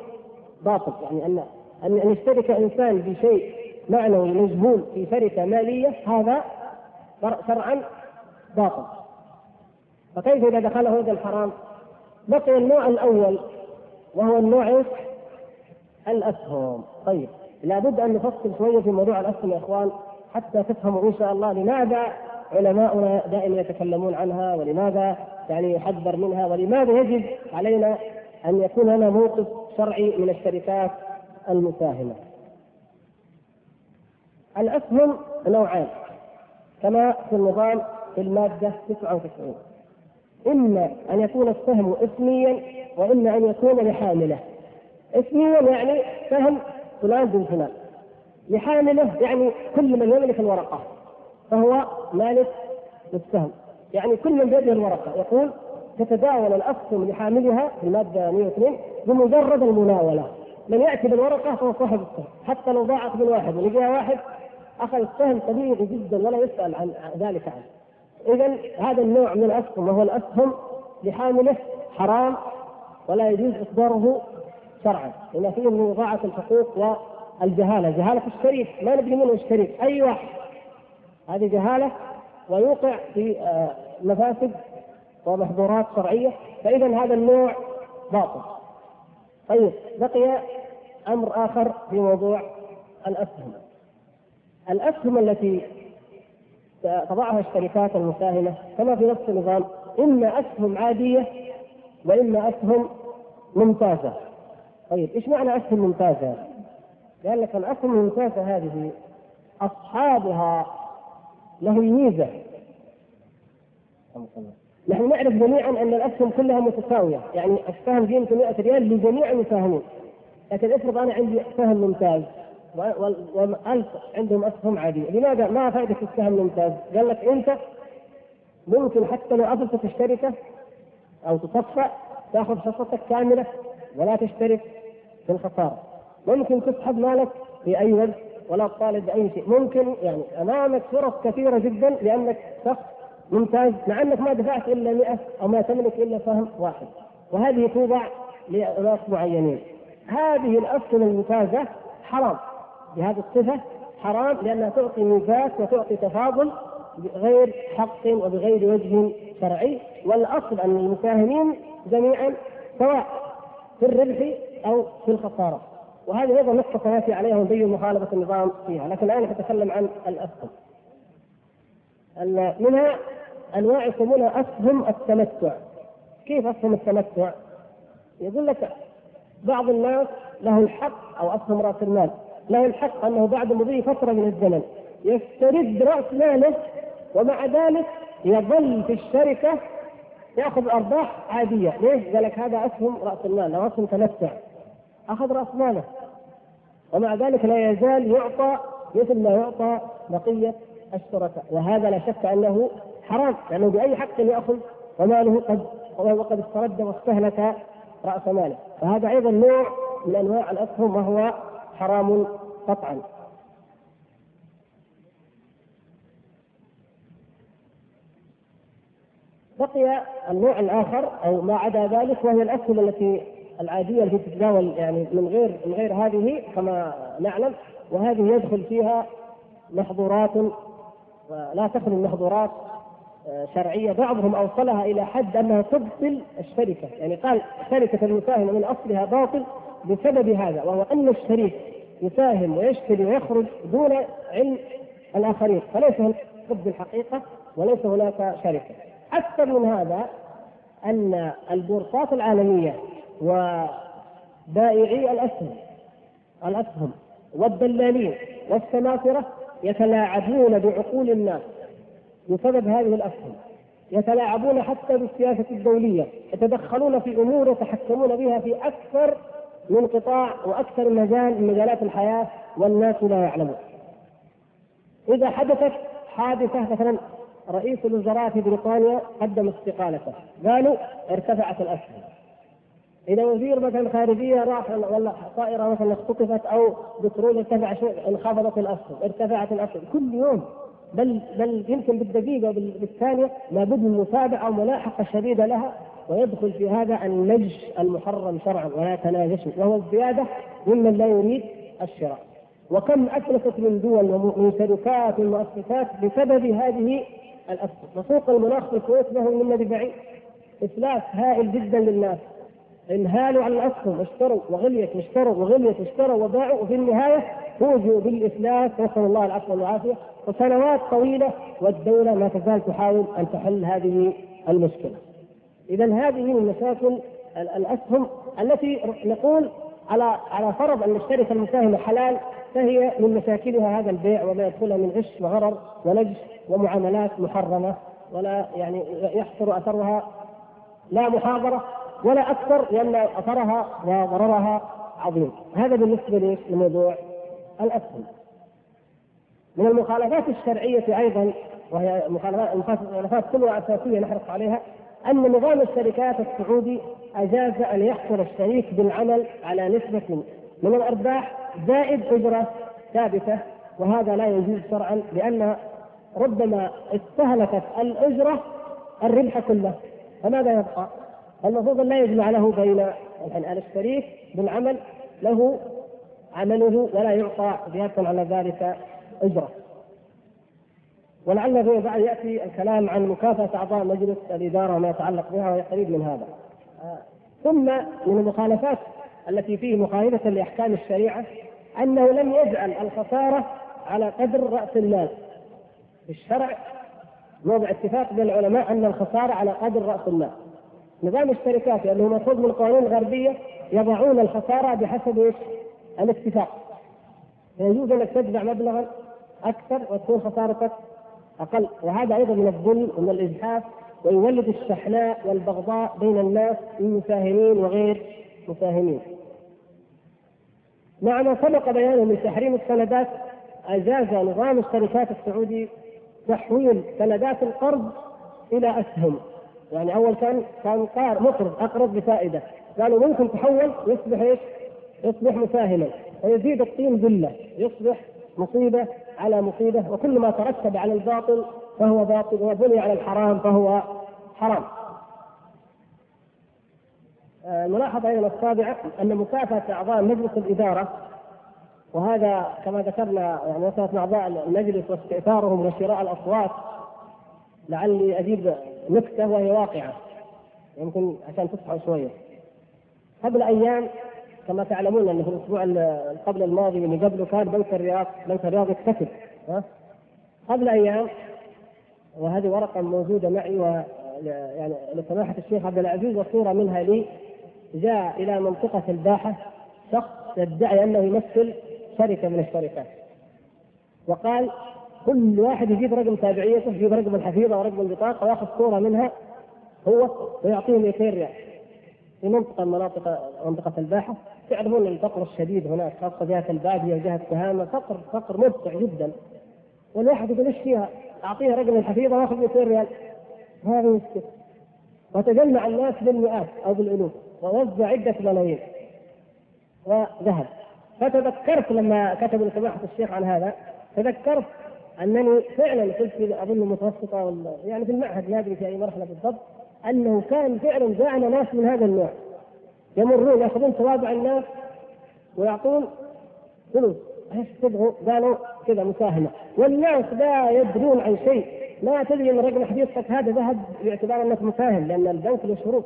باطل. يعني أن أن يشترك إنسان بشيء معنوي مجهول في شركة مالية هذا شرعا باطل. فكيف إذا دخله هذا الحرام؟ بقي النوع الأول وهو النوع إيش؟ الاسهم، طيب لابد أن نفصل شوية في موضوع الاسهم يا إخوان حتى تفهموا إن شاء الله لماذا علماؤنا دائما يتكلمون عنها ولماذا يعني يحذر منها ولماذا يجب علينا أن يكون لنا موقف شرعي من الشركات المساهمة. الاسهم نوعان كما في النظام في المادة 99 إما أن يكون السهم اسميا وإما أن يكون لحاملة. اسميا يعني سهم فلان بن فلان. لحاملة يعني كل من يملك الورقة فهو مالك للسهم. يعني كل من بيده الورقة. يقول تتداول الأسهم لحاملها في المادة 102 بمجرد المناولة. من يأتي بالورقة فهو صاحب السهم. حتى لو ضاعت من واحد ولقيها واحد أخذ السهم طبيعي جدا ولا يسأل عن ذلك عنه. إذا هذا النوع من الأسهم وهو الأسهم لحامله حرام ولا يجوز إصداره شرعا. لأن فيه من إضاعة الحقوق والجهالة. جهالة الشريك ما ندري منه الشريك أي واحد. هذه جهالة ويوقع في آه، مفاسد ومحظورات شرعية. فإذا هذا النوع باطل. طيب بقي أمر آخر في موضوع الأسهم الأسهم التي تضعها الشركات المساهمة. كما في نفس النظام إما أسهم عادية وإما أسهم ممتازة. طيب إيش معنى أسهم ممتازة؟ قال لك الأسهم الممتازة هذه أصحابها لهم ميزة. نحن نعرف جميعا أن الأسهم كلها متساوية. يعني السهم قيمته 100 ريال لجميع المساهمين. لكن افرض أنا عندي سهم ممتاز وألف عندهم أسهم عادية. لماذا؟ ما فائدة السهم الممتاز؟ قال لك أنت ممكن حتى لو أفلست الشركة أو تصفى تأخذ حصتك كاملة ولا تشترك في الخسارة. ممكن تسحب مالك في أي وقت ولا تطالب بأي شيء. ممكن يعني أمامك فرص كثيرة جدا لأنك شخص ممتاز مع أنك ما دفعت إلا 100 أو ما تملك إلا سهم واحد. وهذه توضع لناس معينين. هذه الأسهم الممتازة حرام. بهذه الصفة حرام لأنها تعطي ميزات وتعطي تفاضل بغير حق وبغير وجه شرعي. والأصل أن المساهمين جميعا سواء في الربح أو في الخسارة. وهذه أيضا نقطة سناتي عليها ونبين مخالفة النظام فيها. لكن الآن نتكلم عن الاسهم منها أنواع يسمونها اسهم التمتع. كيف اسهم التمتع؟ يقول لك بعض الناس له الحق أو اسهم رأس المال. له الحق أنه بعد مضي فترة من الزمن. يسترد رأس ماله ومع ذلك يظل في الشركة يأخذ أرباح عادية، ليش؟ قال لك هذا أسهم رأس المال أو اسهم تمتع. أخذ رأس ماله. ومع ذلك لا يزال يعطى مثل ما يعطى بقية الشركاء، وهذا لا شك أنه حرام لأنه بأي حق يأخذ وماله قد وقد استرد واستهلك رأس ماله، فهذا أيضا نوع من أنواع الأسهم وهو حرام قطعا. بقي النوع الآخر أو ما عدا ذلك وهي الاسهم التي العادية التي تتداول يعني من غير من غير هذه كما نعلم وهذه يدخل فيها محظورات لا تخلو المحظورات آه، شرعية بعضهم أوصلها إلى حد أنها تبطل الشركة، يعني قال شركة المساهمة من أصلها باطل بسبب هذا وهو أن الشريك يساهم ويشتري ويخرج دون علم الآخرين، فليس هناك بالحقيقة وليس هناك شركة. أكثر من هذا أن البورصات العالمية وبائعي الأسهم الأسهم والدلالين والسماسرة يتلاعبون بعقول الناس بسبب هذه الأسهم يتلاعبون حتى بالسياسة الدولية يتدخلون في أمور يتحكمون بها في أكثر من قطاع وأكثر مجال من مجالات الحياة والناس لا يعلمون. إذا حدثت حادثة مثلا رئيس الوزراء في بريطانيا قدم استقالته قالوا ارتفعت الأسهم. إذا وزير مثلا خارجية راح ولا طائرة مثلا اختطفت أو بترول ارتفع شيء انخفضت الأسهم ارتفعت الأسهم. كل يوم بل بل يمكن بالدقيقة بالثانية لابد من متابعه وملاحقه شديدة لها ويدخل في هذا النجش المحرم شرعا ولا يتناجش وهو الزيادة ممن لا يريد الشراء. وكم افلست من دول ومن شركات ومؤسسات بسبب هذه الاسهم وسوق المناخ في الكويت له من بعيد؟ إفلاس هائل جدا للناس. انهالوا على الاسهم اشتروا وغليت واشتروا وغليت واشتروا وباعوا وفي النهاية فوجئوا بالافلاس نسأل الله العفو والعافية وسنوات طويلة والدولة ما تزال تحاول أن تحل هذه المشكلة. اذا هذه من مشاكل الأسهم التي نقول على على فرض أن الشركة المساهمة حلال فهي من مشاكلها هذا البيع وما يدخلها من غش وغرر ونجس ومعاملات محرمة ولا يعني يحصر أثرها لا محاضرة ولا أكثر لأن أثرها وضررها عظيم. هذا بالنسبة لموضوع الأسهم. من المخالفات الشرعية أيضا وهي مخالفات كلها أساسية نحرص عليها أن نظام الشركات السعودي أجاز أن يحصل الشريك بالعمل على نسبة من الأرباح زائد أجرة ثابتة وهذا لا يجوز شرعا لأن ربما استهلكت الأجرة الربح كله. فماذا يبقى؟ المفروض أن لا يجمع له بين الشريك بالعمل له عمله ولا يعطى زيادة على ذلك أجرة ولعل فيما بعد يأتي الكلام عن مكافأة أعضاء مجلس الإدارة وما يتعلق بها وهي قريب من هذا. ثم من المخالفات التي فيه مخالفة لأحكام الشريعة أنه لم يجعل الخسارة على قدر رأس المال. في الشرع موضع اتفاق بين العلماء أن الخسارة على قدر رأس المال. نظام الشركات لأنه ماخوذ من القوانين الغربيه يضعون الخسارة بحسب إيش؟ الاتفاق. يجوز أنك تدفع مبلغا أكثر وتكون خسارتك أقل وهذا أيضا من الظلم ومن الاجحاف ويولد الشحناء والبغضاء بين الناس المساهمين وغير مساهمين. مع ما سبق بيانه من تحريم السندات أجاز نظام الشركات السعودي تحويل سندات القرض إلى أسهم يعني أول كان كان قار مقرض اقرض بفائدة قالوا ممكن تحول يصبح إيش؟ يصبح مساهما ويزيد الطين ذلة يصبح مصيبة على مصيبة وكل ما ترتب على الباطل فهو باطل وبني على الحرام فهو حرام. الملاحظة أيضا السابعة أن مكافأة أعضاء مجلس الإدارة وهذا كما ذكرنا يعني مثلا أعضاء المجلس واستئثارهم وشراء الأصوات لعلي أجيب نكتة وهي واقعة. يمكن عشان تصحوا شوية. قبل أيام كما تعلمون أنه في الأسبوع قبل الماضي اللي قبله كان بنك الرياض بنك الرياض يكتسب ها؟ قبل أيام وهذه ورقة موجودة معي و يعني لسماحة الشيخ عبد العزيز وصورة منها لي. جاء إلى منطقة الباحة شخص يدعي أنه يمثل شركة من الشركات. وقال كل واحد يجيب رقم تابعيته يجيب رقم الحفيظة ورقم البطاقة وياخذ صورة منها هو ويعطيهم 200 ريال في منطقة مناطق منطقة الباحة تعرفون الفقر الشديد هناك خاصة جهة البادية وجهة تهامة فقر فقر مرتع جدا. والواحد يقول إيش فيها؟ أعطيها رقم الحفيظة واخذ 200 ريال. هذا مشكلة. وتجمع الناس بالمئات أو بالالوف ووزع عدة ملايين. وذهب. فتذكرت لما كتب سماحة الشيخ عن هذا تذكرت أنني فعلا كنت أظن متوسطة يعني في المعهد ما أدري في أي مرحلة بالضبط أنه كان فعلا جاءنا ناس من هذا النوع. يمرون يأخذون توابع الناس ويعطون فلوس. إيش تبغوا؟ قالوا كذا مساهمة. والناس لا يدرون عن شيء. ما تدري إن رقم حديثك هذا ذهب باعتبار أنك مساهم لأن البنك له شروط.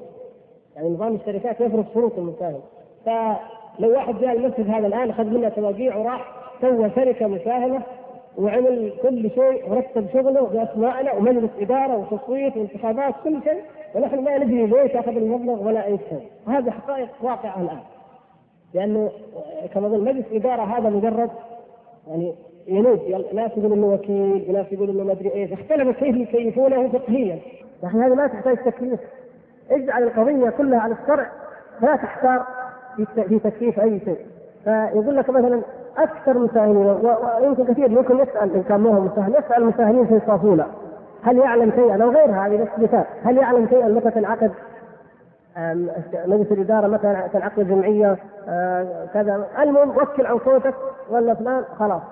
يعني نظام الشركات يفرض شروط المساهم. فلو واحد جاء المسجد هذا الآن أخذ منا تواقيع وراح سوى شركة مساهمة وعمل كل شيء ورتب شغله باسمائنا ومجلس إدارة وتصويت وانتخابات كل شيء ونحن ما ندري ليش اخذ المبلغ ولا أي شيء. هذه حقائق واقعة الآن. لأنه كما اظن مجلس إدارة هذا مجرد يعني ينوب. ناس يقولوا إنه وكيل وناس يقولوا إنه ما أدري إيش. اختلف كيف يكيفونه فقهيا. نحن هذا ما تحتاج تكليف. اجعل القضية كلها على الشرع. لا تحتار في تكليف أي شيء. فيقول لك مثلا أكثر مساهمين ويمكن كثير ممكن يسأل إن كان ما مساهم يسأل المساهمين في صافولة. هل يعلم شيئا؟ أو غيرها هذه بس مثال. هل يعلم شيئا متى تنعقد مجلس الإدارة متى تنعقد جمعيه كذا. المهم وكل عن صوتك ولا فلان خلاص.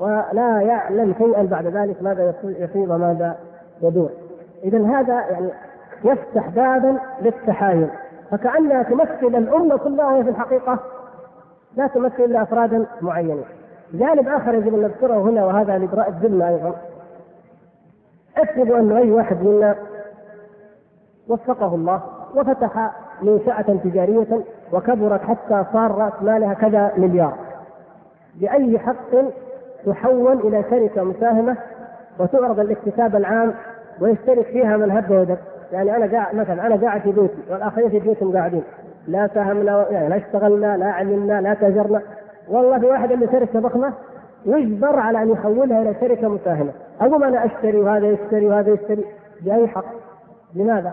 ولا يعلم شيئا بعد ذلك ماذا يصيب وماذا يدور. اذا هذا يعني يفتح بابا للتحايل. فكأنها تمثل الأمة كلها في الحقيقة لا تمثل إلا أفرادا معينين. جانب آخر يجب أن نذكره هنا وهذا لإبراء الذمه أيضا. افرضوا أن أي واحد منا وفقه الله وفتح منشأة تجارية وكبرت حتى صار رأس مالها كذا مليار. بأي حق تحول إلى شركة مساهمة وتعرض الاكتساب العام ويشترك فيها من هب ودب. يعني أنا قاعد مثلا أنا قاعد في بيتي والآخرين في بيوتهم قاعدين. لا ساهمنا يعني لا اشتغلنا لا علمنا لا تاجرنا والله في واحد عنده شركة ضخمة يجبر على أن يحولها إلى شركة مساهمه اقوم أنا أشتري وهذا يشتري وهذا يشتري. باي حق. لماذا؟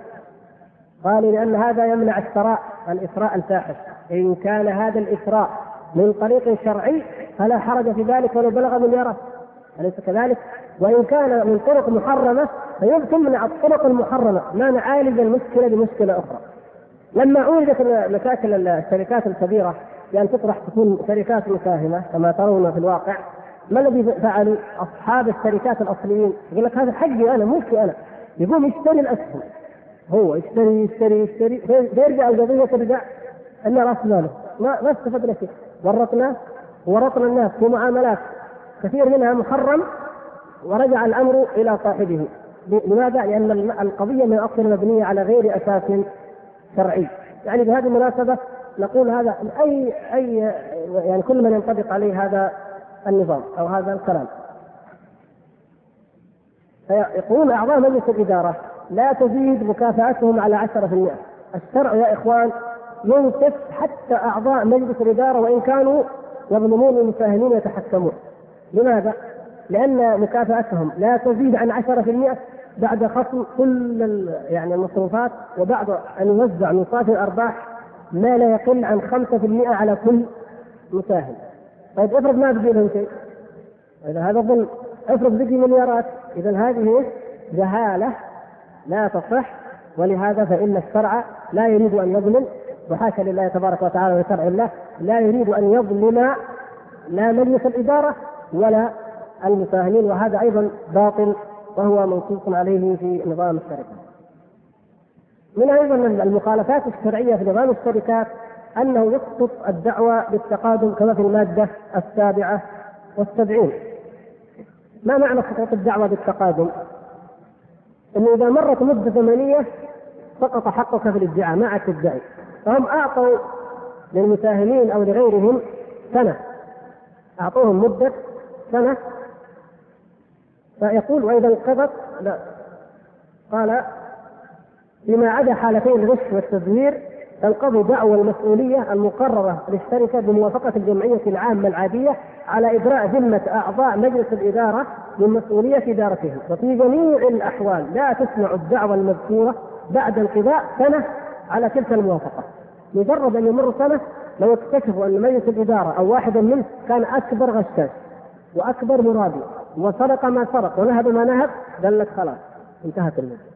قالوا لأن هذا يمنع الثراء الإثراء الفاحش. إن كان هذا الإثراء من طريق شرعي فلا حرج في ذلك ولو بلغ مليارات أليس كذلك؟ وإن كان من طرق محرمة فيمكن الطرق المحرمة. ما نعالج المشكلة بمشكلة أخرى. لما عولجت مشاكل الشركات الكبيرة بأن تطرح تكون شركات مساهمة كما ترون في الواقع ما الذي فعلوا أصحاب الشركات الأصليين؟ يقول لك هذا حقي أنا ملكي أنا. يقوم يشتري الأسهم. هو يشتري يشتري يشتري فيرجع القضية ترجع أن رأس ماله. ما ما استفدنا شيء. ورطنا ورطنا الناس في معاملات كثير منها محرم ورجع الأمر إلى صاحبه. لماذا؟ لأن القضية من اصل مبنيه على غير أساس شرعي. يعني بهذه المناسبة نقول هذا أي أي يعني كل من ينطبق عليه هذا النظام أو هذا الكلام. فيقولون أعضاء مجلس الإدارة لا تزيد مكافآتهم على 10% الشرع يا إخوان ينصف حتى أعضاء مجلس الإدارة وإن كانوا يظلمون المساهمين يتحكمون. لماذا؟ لأن مكافآتهم لا تزيد عن 10% بعد خصم كل يعني المصروفات وبعد أن يوزع من صافي الأرباح ما لا يقل عن 5% على كل مساهم. طيب افرض ما بقي لهم شيء. إذا هذا ظلم افرض بقي مليارات اذا هذه جهالة لا تصح ولهذا فإن الشرع لا يريد أن يظلم وحاشا لله تبارك وتعالى وشرع الله لا يريد أن يظلم لا مجلس الإدارة ولا المساهمين وهذا أيضا باطل وهو منصوص عليه في نظام الشركة. من أيضا المخالفات الشرعية في نظام الشركات أنه يسقط الدعوة بالتقادم كما في المادة السابعة والسبعين. ما معنى سقوط الدعوة بالتقادم؟ انه إذا مرت مدة زمنيه سقط حقك في الادعاء ما عاد تدعي. فهم أعطوا للمساهمين أو لغيرهم سنة أعطوهم مدة سنة فيقول وإذا انقضت لا. قال فيما عدا حالتي الغش والتزوير تنقضي دعوى المسؤولية المقررة للشركة بموافقة الجمعية العامة العادية على إجراء ذمة أعضاء مجلس الإدارة من مسؤولية إدارتهم وفي جميع الأحوال لا تسمع الدعوى المذكورة بعد انقضاء سنة على تلك الموافقة. مجرد أن يمر سنة لو اكتشفوا أن مجلس الإدارة أو واحدا منه كان أكبر غشاش وأكبر مرابي وسرق ما سرق. ونهب ما نهب قال لك خلاص انتهت المدة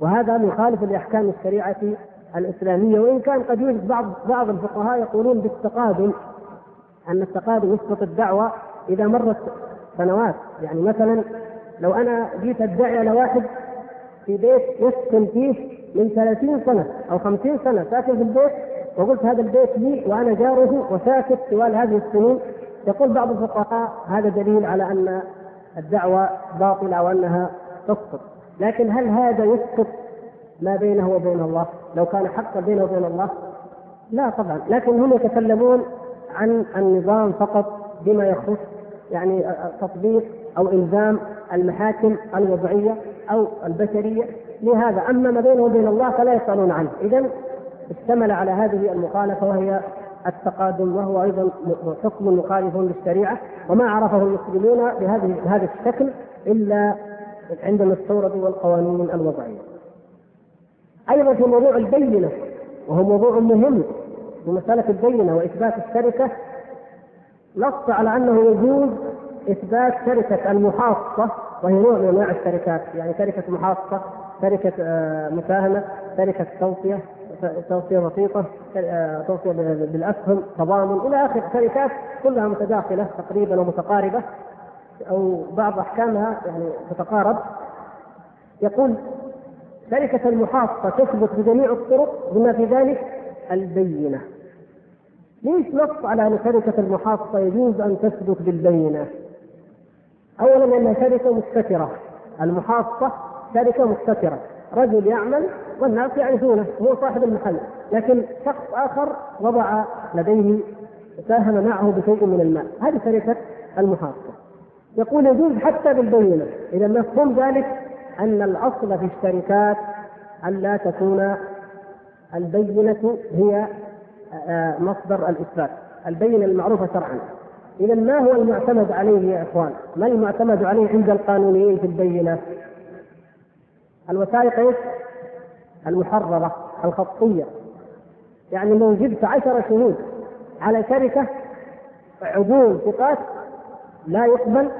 وهذا مخالف لأحكام الشريعة الإسلامية. وإن كان قد يوجد بعض بعض الفقهاء يقولون بالتقادم أن التقادم يسقط الدعوة إذا مرت سنوات. يعني مثلا لو أنا جيت أدعي على واحد في بيت يسكن فيه من 30 سنة أو 50 سنة ساكن في البيت وقلت هذا البيت لي وأنا جاره وساكت طوال هذه السنين يقول بعض الفقهاء هذا دليل على أن الدعوة باطلة وأنها تسقط. لكن هل هذا يسقط ما بينه وبين الله؟ لو كان حقا بينه وبين الله؟ لا طبعا. لكن هم يتكلمون عن النظام فقط بما يخص يعني تطبيق أو إلزام المحاكم الوضعية أو البشرية لهذا. أما ما بينه وبين الله فلا يسألون عنه. اذا اشتمل على هذه المخالفة وهي التقادم وهو أيضا حكم مخالف للشريعة وما عرفه المسلمون بهذه بهذا الشكل إلا عندما استوردوا القوانين الوضعية. أيضا في موضوع البينة وهو موضوع مهم في مسألة البينة وإثبات الشركة نص على أنه يجوز إثبات شركة المحاصة وهي نوع من أنواع الشركات يعني شركة محاصة شركة آه، مساهمة شركة توصية توصية بسيطة آه، توصية بالأسهم تضامن إلى آخر شركات كلها متداخلة تقريبا ومتقاربة أو بعض أحكامها يعني تتقارب يقول شركة المحاصة تثبت بجميع الطرق بما في ذلك البينة. ليش نص على أن شركة المحاصة يجوز أن تثبت بالبينة؟ أولا لأنها شركة مستترة، المحاصة شركة مستترة، رجل يعمل والناس يعرفونه هو صاحب المحل، لكن شخص آخر وضع لديه ساهم معه بشيء من المال، هذه شركة المحاصة. يقول يجوز حتى بالبينة إذا مفهوم ذلك أن الأصل في الشركات أن لا تكون البينة هي آه، مصدر الإثبات. البينة المعروفة شرعا. إذا ما هو المعتمد عليه يا إخوان؟ ما المعتمد عليه عند القانونيين في البينة؟ الوثائق إيش؟ المحررة الخطية يعني لو جبت عشر شهود على شركة عدول ثقات لا يقبل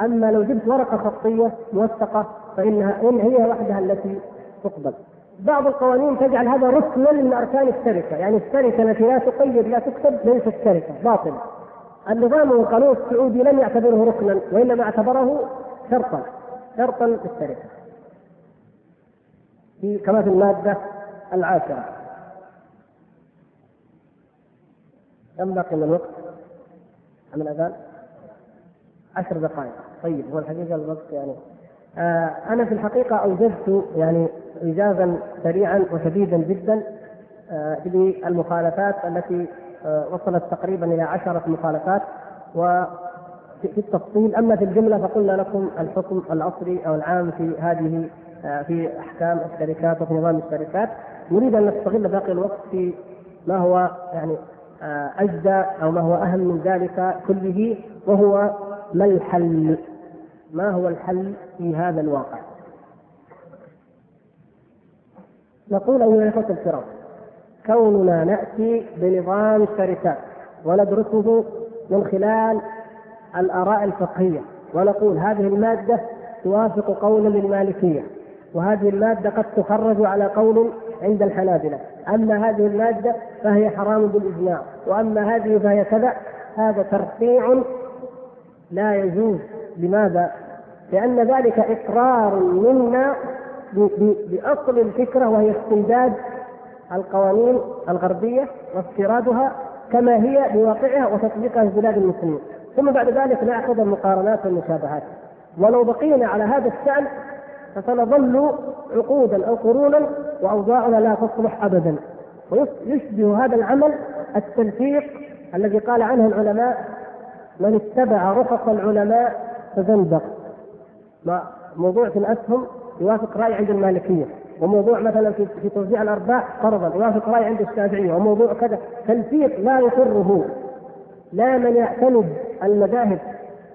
أما لو جبت ورقة خطية موثقة فانها إن هي وحدها التي تقبل بعض القوانين تجعل هذا ركنا من اركان الشركة، يعني الشركة التي لا تقيد لا تكتب ليست شركة باطل. النظام والقانون السعودي لم يعتبره ركنا وإنما اعتبره شرطا شرطا للشركة. في كما في المادة العاشرة. كم بقي من الوقت؟ عن الأذان؟ عشر دقائق طيب هو الحقيقة الوقت يعني آه أنا في الحقيقة اوجدت يعني ايجازا سريعا وشديدا جدا آه للمخالفات التي آه وصلت تقريبا إلى عشرة مخالفات وفي التفصيل أما في الجملة فقلنا لكم الحكم الأصلي أو العام في هذه في أحكام الشركات وفي نظام الشركات نريد أن نستغل باقي الوقت في ما هو يعني آه، اجدى أو ما هو أهم من ذلك كله وهو ما الحل؟ ما هو الحل في هذا الواقع؟ نقول أيها الإخوة الكرام كوننا نأتي بنظام الشركات وندرسه من خلال الآراء الفقهية ونقول هذه المادة توافق قولا للمالكية وهذه المادة قد تخرج على قول عند الحنابلة. أما هذه المادة فهي حرام بالإجماع وأما هذه فهي كذا هذا ترقيع لا يجوز. لماذا؟ لأن ذلك إقرار منا بأصل الفكرة وهي استمداد القوانين الغربية واستيرادها كما هي بواقعها وتطبيقها في بلاد المسلمين. ثم بعد ذلك نأخذ المقارنات والمشابهات. ولو بقينا على هذا الشأن فسنظل عقودا أو قرونا وأوضاعنا لا تصلح أبدا. ويشبه هذا العمل التلفيق الذي قال عنه العلماء من اتبع رخص العلماء فزندق. موضوع في الأسهم يوافق رأي عند المالكية. وموضوع مثلا في في توزيع الأرباح فرضا يوافق رأي عند الشافعية. وموضوع كذا تلفيق لا يقره لا من يعتمد المذاهب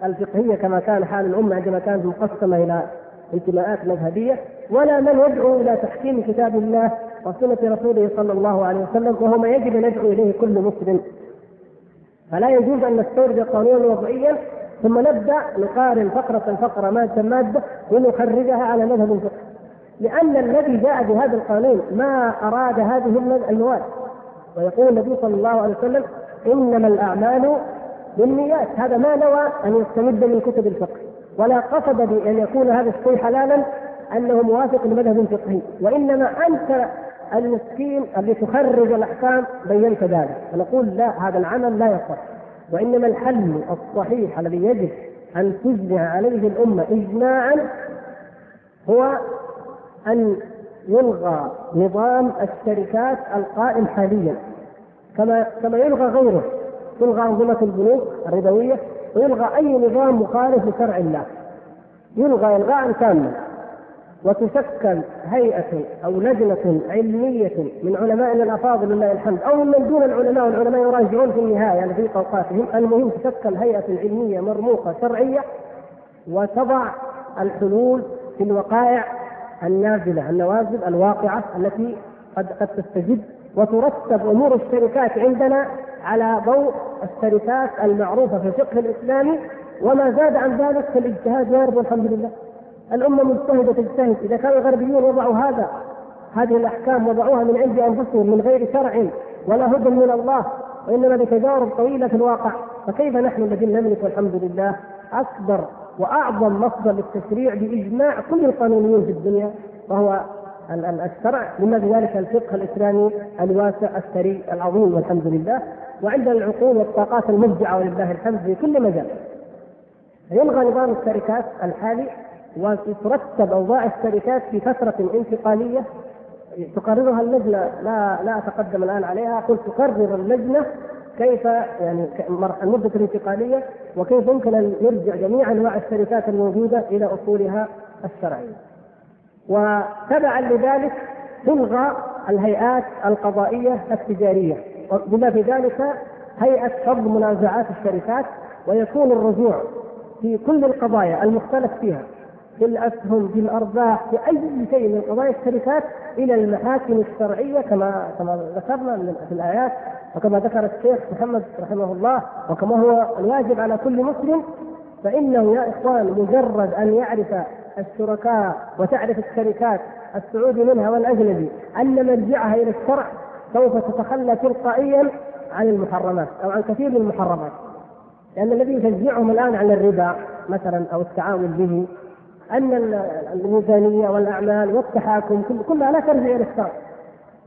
الفقهية كما كان حال الأمة عندما كانت مقسمة إلى انتماءات مذهبية ولا من يدعو إلى تحكيم كتاب الله وسنة رسوله صلى الله عليه وسلم وهو ما يجب أن يدعو إليه كل مسلم. فلا يجوز أن نستورد قانونا وضعيا ثم نبدأ نقارن فقرة فقرة مادة مادة ونخرجها على مذهب الفقه لأن الذي جاء بهذا القانون ما أراد هذه المواد ويقول النبي صلى الله عليه وسلم إنما الأعمال بالنيات. هذا ما نوى أن يستمد من كتب الفقه. ولا قصد بان يكون هذا الشيء حلالا أنه موافق لمذهب فقهي. وإنما أنت المسكين الذي تخرج الأحكام بينت ذلك. فنقول لا هذا العمل لا يصح. وإنما الحل الصحيح الذي يجب أن تجمع عليه الأمة اجماعا هو أن يلغى نظام الشركات القائم حاليا. كما كما يلغى غيره. تلغى أنظمة البنوك الربويه ويلغى أي نظام مخالف لشرع الله. يلغى الغاء تاما. وتشكل هيئة أو لجنة علمية من علمائنا الأفاضل لله الحمد. أو من دون العلماء والعلماء يراجعون في النهاية يعني في أوقاتهم المهم تشكل هيئة علمية مرموقة شرعية وتضع الحلول في الوقائع النازلة النوازل الواقعة التي قد قد تستجد وترتب أمور الشركات عندنا على ضوء الشركات المعروفة في الفقه الإسلامي وما زاد عن ذلك فالاجتهاد وارد والحمد لله. الأمة مجتهدة تجتهد. إذا كان الغربيون وضعوا هذا هذه الأحكام وضعوها من عند أنفسهم من غير شرع ولا هدى من الله وإنما بتجارب طويلة في الواقع فكيف نحن الذين نملك؟ والحمد لله. أكبر وأعظم مصدر للتشريع بإجماع كل القانونيين في الدنيا وهو الشرع لما ذلك الفقه الإسلامي الواسع الثري العظيم والحمد لله. وعندنا العقول والطاقات المبدعة ولله الحمد في كل مجال. يلغى نظام الشركات الحالي وترتب أوضاع الشركات في فترة انتقالية. تقررها اللجنة لا لا أتقدم الآن عليها. قلت تقرر اللجنة كيف يعني المدة الانتقالية وكيف يمكن أن يرجع جميع أنواع الشركات الموجودة إلى أصولها الشرعية. وتبعا لذلك تلغى الهيئات القضائية التجارية. بما في ذلك هيئة فض منازعات الشركات ويكون الرجوع في كل القضايا المختلف فيها في الأسهم في الأرباح في أي شيء من قضايا الشركات إلى المحاكم الشرعية كما كما ذكرنا في الآيات وكما ذكر الشيخ محمد رحمه الله وكما هو الواجب على كل مسلم فإنه يا إخوان مجرد أن يعرف الشركاء وتعرف الشركات السعودي منها والأجنبي أن مرجعها إلى الشرع سوف تتخلى تلقائيا عن المحرمات أو عن كثير من المحرمات. لأن الذي يشجعهم الآن على الربا مثلا أو التعامل به أن الميزانية والأعمال والتحاكم كلها لا ترجع إلى الشرع.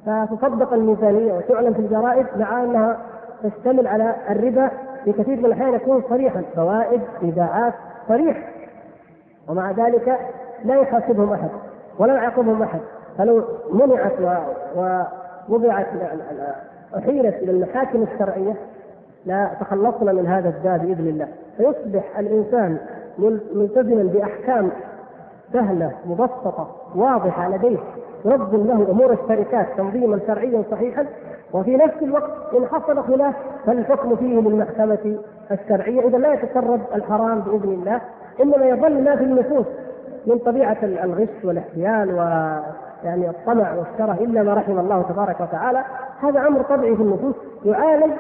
فتصدق الميزانية وتعلن في الجرائد مع أنها تشتمل على الربا في كثير من الأحيان يكون صريحا. فوائد إيداعات صريح. ومع ذلك لا يحاسبهم أحد ولا يعاقبهم أحد. فلو منعت ووضعت أحيلت إلى المحاكم الشرعية لا تخلصنا من هذا الداء بإذن الله. فيصبح الإنسان ملتزما بأحكام سهلة مبسطة واضحة لديه تنظم له أمور الشركات تنظيما شرعيا صحيحا وفي نفس الوقت إن حصل خلاف فالحكم فيه للمحكمة الشرعية. إذا لا يتسرب الحرام بإذن الله. إنما يظل ما في النفوس من طبيعة الغش والاحتيال و يعني الطمع والشره إلا ما رحم الله تبارك وتعالى. هذا أمر طبيعي في النفوس. يعالج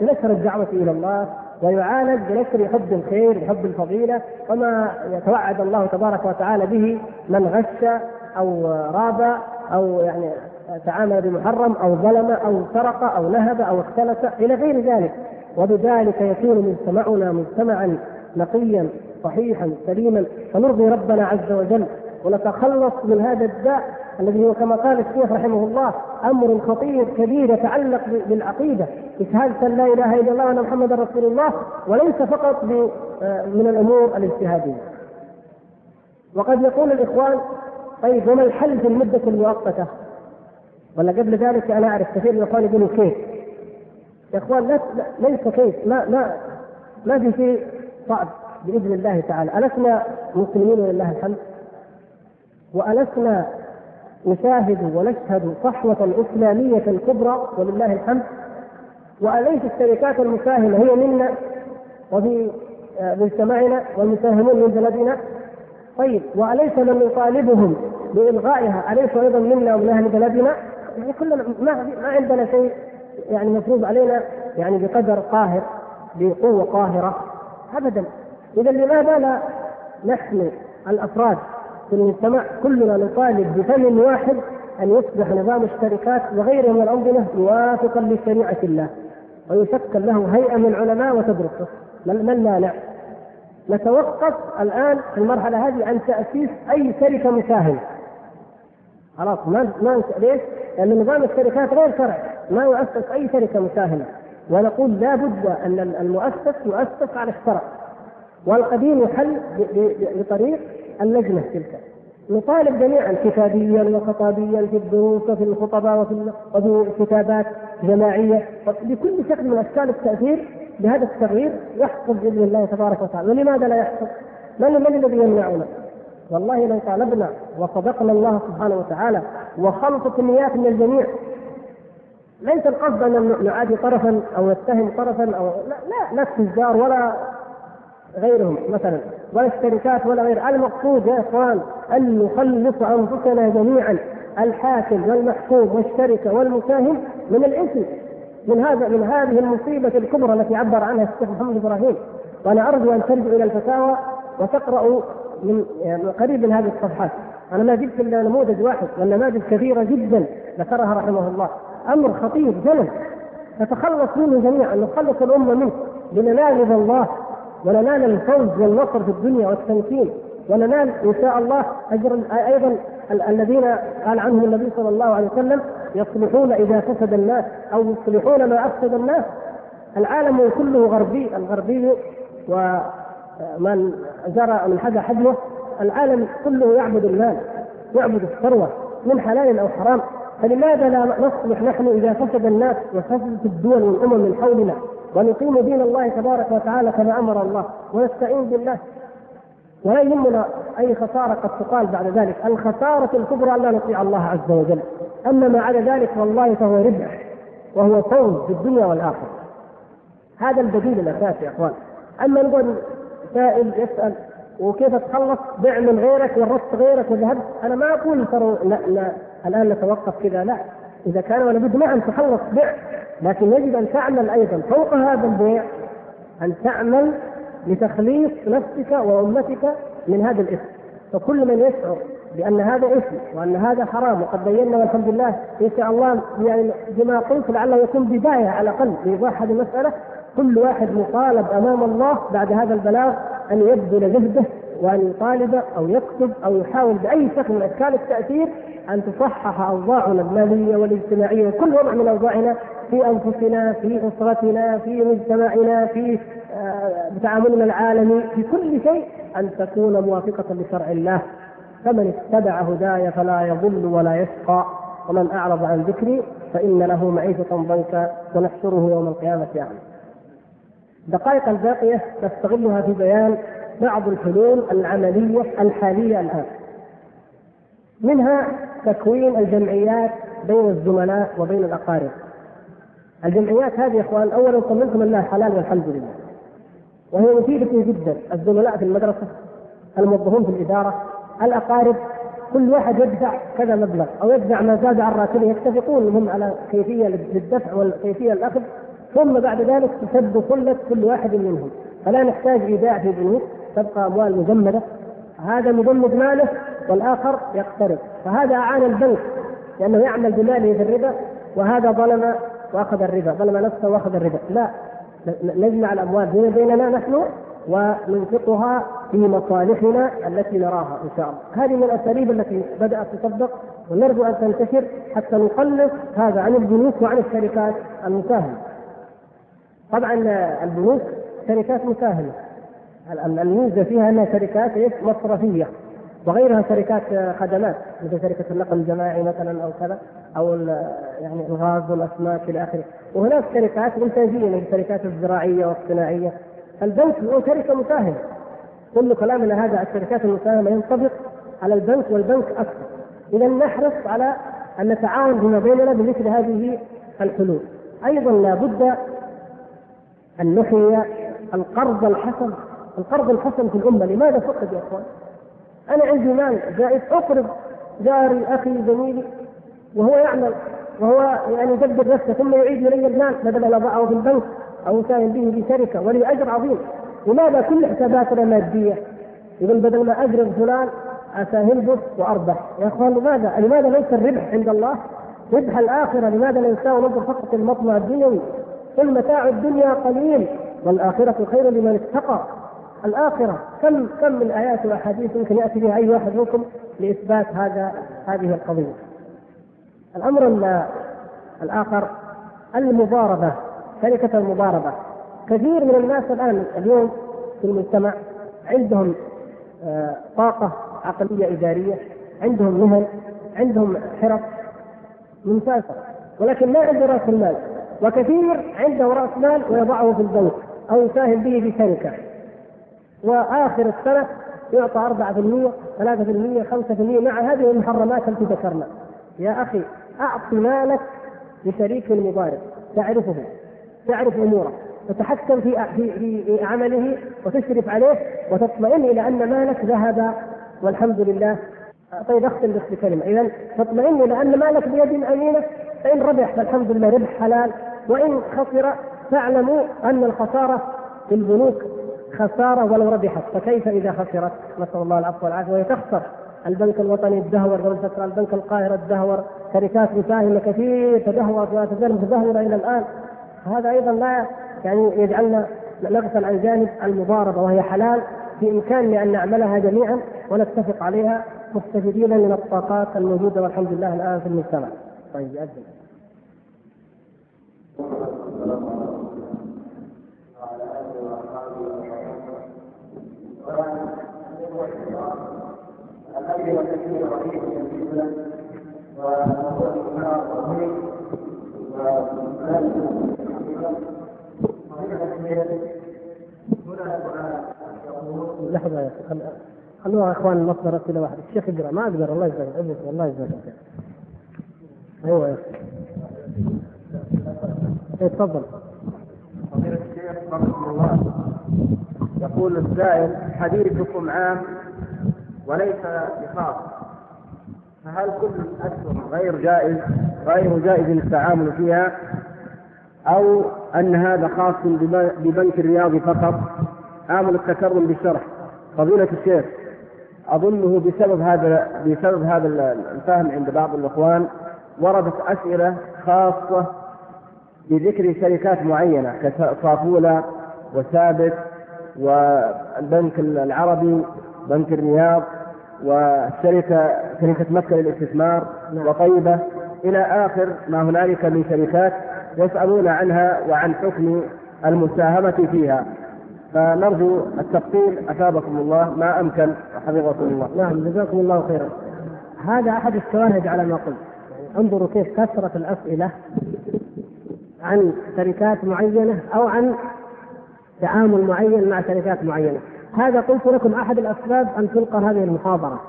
بنشر الدعوة إلى الله ويعالج بنشر حب الخير وحب الفضيلة وما يتوعد الله تبارك وتعالى به من غش أو راب أو يعني تعامل بمحرم أو ظلم أو سرق أو نهب أو اختلس إلى غير ذلك. وبذلك يكون مجتمعنا مجتمعا نقيا صحيحا سليما فنرضي ربنا عز وجل ونتخلص من هذا الداء الذي هو كما قال الشيخ رحمه الله أمر خطير كبير يتعلق بالعقيدة بشهاده لا إله إلا الله وأن محمدا رسول الله وليس فقط من الأمور الاجتهادية. وقد يقول الإخوان طيب وما الحل في المدة المؤقتة؟ ولا قبل ذلك أنا أعرف كثير من الإخوان يقولوا كيف؟ يا إخوان لا ليس كيف ما ما ما في شيء صعب بإذن الله تعالى، ألسنا مسلمين ولله الحمد؟ وألسنا نشاهد ونشهد صحوة إسلامية كبرى ولله الحمد؟ وأليس الشركات المساهمة هي منا وفي آه، مجتمعنا والمساهمون من بلدنا؟ طيب وأليس من يطالبهم بإلغائها؟ أليس أيضا منا ومن أهل بلدنا؟ يعني كلنا ما ما عندنا شيء يعني مفروض علينا يعني بقدر قاهر بقوة قاهرة. أبدا. إذا لماذا لا نحن الأفراد في المجتمع كلنا نطالب بفم واحد أن يصبح نظام الشركات وغيره من الأنظمة موافقا لشريعة الله؟ ويشكل له هيئة من العلماء وتدرسه. ما المانع؟ نتوقف الآن في المرحلة هذه عن تأسيس أي شركة مساهمه خلاص ما ما ليش؟ لأن نظام الشركات غير شرعي. ما يؤسس أي شركة مساهمه ونقول لا بد أن المؤسس يؤسس على الشرع والقديم يحل بطريق اللجنة تلك نطالب جميعا كتابيا وخطابيا في الدروس وفي الخطباء وفي وفي كتابات جماعية بكل شكل من أشكال التأثير بهذا التغيير يحصل بإذن الله تبارك وتعالى ولماذا لا يحصل؟ من من الذي يمنعنا؟ والله لو طالبنا وصدقنا الله سبحانه وتعالى وخلصت النيات من الجميع ليس القصد أن نعادي طرفا أو نتهم طرفا أو لا لا لا التجار ولا غيرهم مثلا ولا الشركات ولا غير. المقصود يا إخوان أن نخلص أنفسنا جميعا الحاكم والمحكوم والشركة والمساهم من الإثم من هذا من هذه المصيبة الكبرى التي عبر عنها الشيخ محمد إبراهيم. وأنا أرجو أن ترجعوا إلى الفتاوى وتقرأوا من يعني قريب من هذه الصفحات. أنا ما جبت إلا نموذج واحد والنماذج كثيرة جدا ذكرها رحمه الله. أمر خطير جلل نتخلص منه جميعا نخلص الأمة منه. لننال الله وننال الفوز والنصر في الدنيا والتمكين وننال إن شاء الله أجر أيضا الذين قال عنهم النبي صلى الله عليه وسلم يصلحون إذا فسد الناس أو يصلحون ما أفسد الناس. العالم كله غربي الغربي ومن جرى من حدا حجمه العالم كله يعبد المال يعبد الثروة من حلال أو حرام. فلماذا لا نصلح نحن إذا فسد الناس وفسدت الدول والأمم من حولنا؟ ونقيم دين الله تبارك وتعالى كما أمر الله ونستعين بالله. ولا يهمنا أي خسارة قد تقال بعد ذلك، الخسارة الكبرى أن لا نطيع الله عز وجل، أما ما عدا ذلك والله فهو ربح وهو فوز في الدنيا والآخرة. هذا البديل الأساسي يا إخوان. أما نقول سائل يسأل وكيف تخلص بع من غيرك ورثت غيرك وذهبت أنا ما أقول ترى لا لا. الآن نتوقف كذا لا. إذا كان ولا بد نعم تخلص بع لكن يجب أن تعمل أيضا فوق هذا البيع أن تعمل لتخليص نفسك وأمتك من هذا الإثم. فكل من يشعر بأن هذا إثم وأن هذا حرام وقد بينا والحمد لله إن شاء الله يعني بما قلت لعله يكون بداية على الأقل لإيضاح هذه المسألة كل واحد مطالب أمام الله بعد هذا البلاغ أن يبذل جهده وأن يطالب أو يكتب أو يحاول بأي شكل من أشكال التأثير أن تصحح أوضاعنا المالية والاجتماعية وكل وضع من أوضاعنا في أنفسنا في أسرتنا في مجتمعنا في آه، تعاملنا العالمي في كل شيء أن تكون موافقة لشرع الله فمن اتبع هداي فلا يضل ولا يشقى ومن أعرض عن ذكري فإن له معيشة ضنكا ونحشره يوم القيامة أعمى. دقائق الباقية نستغلها في بيان بعض الحلول العملية الحالية الان. منها تكوين الجمعيات بين الزملاء وبين الأقارب. الجمعيات هذه يا إخوان اولا طمنكم أنها حلال والحمد لله. وهي مفيدة جدا الزملاء في المدرسة الموظفون في الإدارة الأقارب كل واحد يدفع كذا مبلغ أو يدفع ما زاد عن راتبه يتفقون هم على كيفية للدفع والكيفية الأخذ ثم بعد ذلك تسد كلة كل واحد منهم فلا نحتاج إيداع في بنوك تبقى أموال مجمدة هذا مجمد ماله والآخر يقترض فهذا أعان البنك لأنه يعمل بماله في الربا وهذا ظلم وأخذ الربا ظلم نفسه وأخذ الربا لا نجمع الأموال بين بيننا نحن وننفقها في مصالحنا التي نراها إن شاء الله. هذه من الأساليب التي بدأت تطبق ونرجو أن تنتشر حتى نقلص هذا عن البنوك وعن الشركات المساهمة. طبعا البنوك شركات مساهمة. الميزة فيها أنها شركات مصرفية. وغيرها شركات خدمات مثل شركة النقل الجماعي مثلا أو كذا أو يعني الغاز والأسماك إلى آخره. وهناك شركات إنتاجية مثل الشركات الزراعية والصناعية. البنك هو شركة مساهمة. كل كلامنا هذا الشركات المساهمة ينطبق على البنك والبنك أكثر اذا نحرص على أن نتعاون فيما بيننا بمثل هذه الحلول. أيضا لابد أن نحيي القرض الحسن القرض الحسن في الأمة لماذا فقد يا أخوان؟ أنا عندي مال جائز أقرض جاري أخي زميلي وهو يعمل وهو يعني يدبر نفسه ثم يعيد إلي المال بدل ان اضعه في البنك أو اساهم به في شركة ولي أجر عظيم لماذا كل حساباتنا مادية؟ يقول بدل ما اجرب فلان اساهم به وأربح يا أخوان لماذا؟ لماذا ليس الربح عند الله؟ ربح الآخرة لماذا الانسان ننظر فقط المطمع الدنيوي؟ قل متاع الدنيا قليل والآخرة خير لمن اتقى. الآخرة كم كم من آيات وأحاديث يمكن يأتي بها أي واحد منكم لإثبات هذا هذه القضية. الأمر الآخر المضاربة شركة المضاربة. كثير من الناس الآن اليوم في المجتمع عندهم آه، طاقة عقلية إدارية عندهم مهن عندهم حرف ممتازة ولكن ما عنده رأس المال. وكثير عنده رأس مال ويضعه في البنك أو يساهم به في شركة وآخر السنة يعطى 4% 3% 5% مع هذه المحرمات التي ذكرنا. يا أخي أعط مالك لشريك المضارب تعرفه. تعرف أموره. تتحكم في في عمله وتشرف عليه وتطمئن إلى أن مالك ذهب. والحمد لله. طيب اختم بس بكلمه اذا تطمئن إلى أن مالك بيد أمينة. فإن ربح فالحمد لله ربح حلال. وإن خسر فاعلموا أن الخسارة في البنوك خسارة ولو ربحت فكيف إذا خسرت؟ نسأل الله العفو والعافية وهي تخسر البنك الوطني الدهور قبل فتره البنك القاهرة الدهور شركات مساهمه كثير تدهورت ولا تزال متدهوره إلى الآن هذا أيضا لا يعني يجعلنا نغفل عن جانب المضاربة وهي حلال في إمكاننا أن نعملها جميعا ونتفق عليها مستفيدين من الطاقات الموجودة والحمد لله الآن في المجتمع. طيب أجل. هو الرهيب لحظة يا أخي خلوها إخوان المصدر أسئلة واحدة. الشيخ يقرأ ما أقدر الله يجزاك الله يجزاك أيوه يا أخي. تفضل. فضيلة الشيخ الله. يقول السائل حديثكم عام وليس بخاص فهل كل الأسهم غير جائز غير جائز التعامل فيها؟ أو أن هذا خاص ببنك الرياض فقط؟ آمل التكرم بالشرح. فضيلة الشيخ أظنه بسبب هذا بسبب هذا الفهم عند بعض الإخوان وردت أسئلة خاصة بذكر شركات معينة كصافولة وثابت والبنك العربي بنك الرياض والشركة شركة مكة للاستثمار نعم. وطيبة. إلى آخر ما هنالك من شركات يسألون عنها وعن حكم المساهمة فيها. فنرجو التفصيل. أثابكم الله ما أمكن. حفظكم الله. نعم جزاكم الله خيرا. هذا أحد الشواهد على ما قلت. انظروا كيف كثرة الأسئلة. عن شركات معينة أو عن تعامل معين مع شركات معينة. هذا قلت لكم أحد الأسباب أن تلقى هذه المحاضرة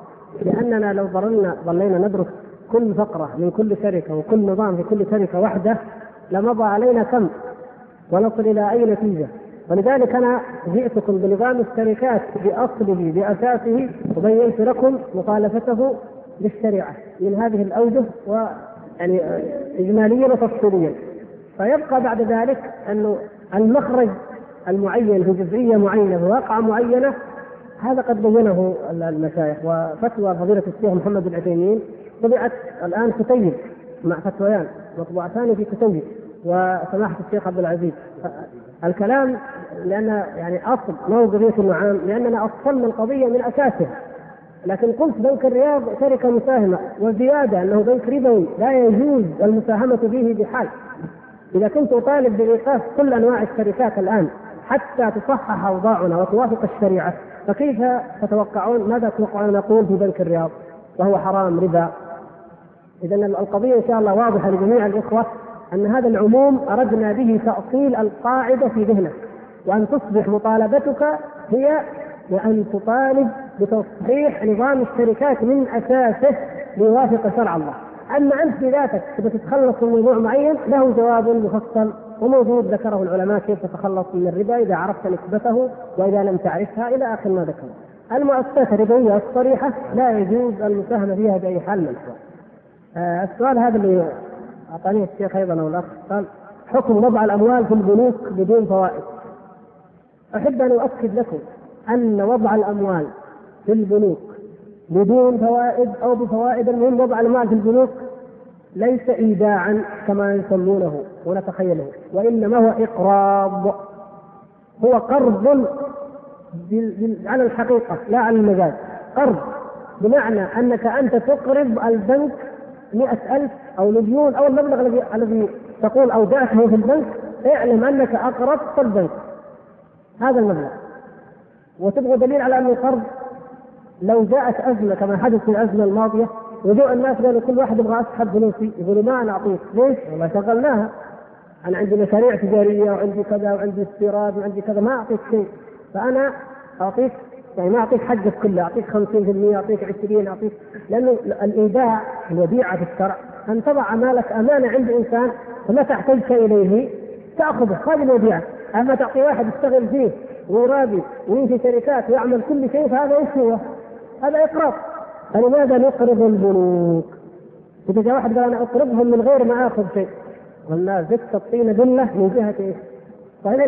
لأننا لو ظللنا ظلينا ندرس كل فقرة من كل شركة وكل نظام في كل شركة واحدة لمضى علينا كم؟ ونصل إلى أي نتيجة؟ ولذلك أنا جئتكم بنظام الشركات بأصله بأساسه وبينت لكم مخالفته للشريعة من هذه الأوجه ويعني إجماليا وتفصيليا. فيبقى بعد ذلك أنه المخرج المعين في جزئية معينة في واقعة معينة هذا قد بينه المشايخ وفتوى فضيلة الشيخ محمد بن عثيمين طبعت الآن كتيب مع فتويان مطبوعتان في كتيب وسماحة الشيخ عبد العزيز. الكلام لأن يعني أصل ما قضية النعام لأننا أصلنا القضية من أساسها. لكن قلت بنك الرياض شركة مساهمة وزيادة أنه بنك ربوي لا يجوز المساهمة به بحال. إذا كنت أطالب بإيقاف كل أنواع الشركات الآن حتى تصحح أوضاعنا وتوافق الشريعة فكيف تتوقعون؟ ماذا تتوقعون نقول في بنك الرياض؟ وهو حرام ربا. إذا القضية إن شاء الله واضحة لجميع الإخوة أن هذا العموم أردنا به تأصيل القاعدة في ذهنك وأن تصبح مطالبتك هي وأن تطالب بتصحيح نظام الشركات من أساسه ليوافق شرع الله. أما أنت بذاتك تبغى تتخلص من موضوع معين له جواب مفصل وموجود ذكره العلماء كيف تتخلص من الربا إذا عرفت نسبته وإذا لم تعرفها إلى آخر ما ذكر المؤسسات الربوية الصريحة لا يجوز المساهمة فيها بأي حال من الأحوال. آه السؤال هذا اللي أعطانيه الشيخ أيضا أو الأخ قال حكم وضع الأموال في البنوك بدون فوائد. أحب أن أؤكد لكم أن وضع الأموال في البنوك بدون فوائد أو بفوائد المهم وضع الأموال في البنوك ليس إيداعا كما يسمونه ونتخيله وإنما هو إقراض. هو قرض على الحقيقة لا على المجاز. قرض بمعنى أنك أنت تقرض البنك مئة ألف أو مليون أو المبلغ الذي تقول أودعته في البنك اعلم أنك أقرضت البنك. هذا المبلغ. وتبغى دليل على أن القرض لو جاءت أزمة كما حدث في الأزمة الماضية وجوء الناس قالوا كل واحد يبغى أسحب فلوسي يقولوا ما أنا أعطيك ليش؟ والله شغلناها. أنا عندي مشاريع تجارية وعندي كذا وعندي استيراد وعندي كذا ما أعطيك شيء. فأنا أعطيك يعني ما أعطيك حقك كله أعطيك 50% أعطيك 20 أعطيك. لأنه الإيداع الوديعة في الشرع. أن تضع مالك أمانة عند إنسان فمتى احتجت إليه تأخذه. هذه الوديعة. أما تعطي واحد يشتغل فيه ويرابي ويمشي شركات ويعمل كل شيء فهذا إيش هو؟ هذا اقراض فلماذا نقرض البنوك؟ إذا جاء واحد قال أنا اقرضهم من غير ما آخذ شيء. قلنا زدت الطين دله من جهة إيش؟ فهنا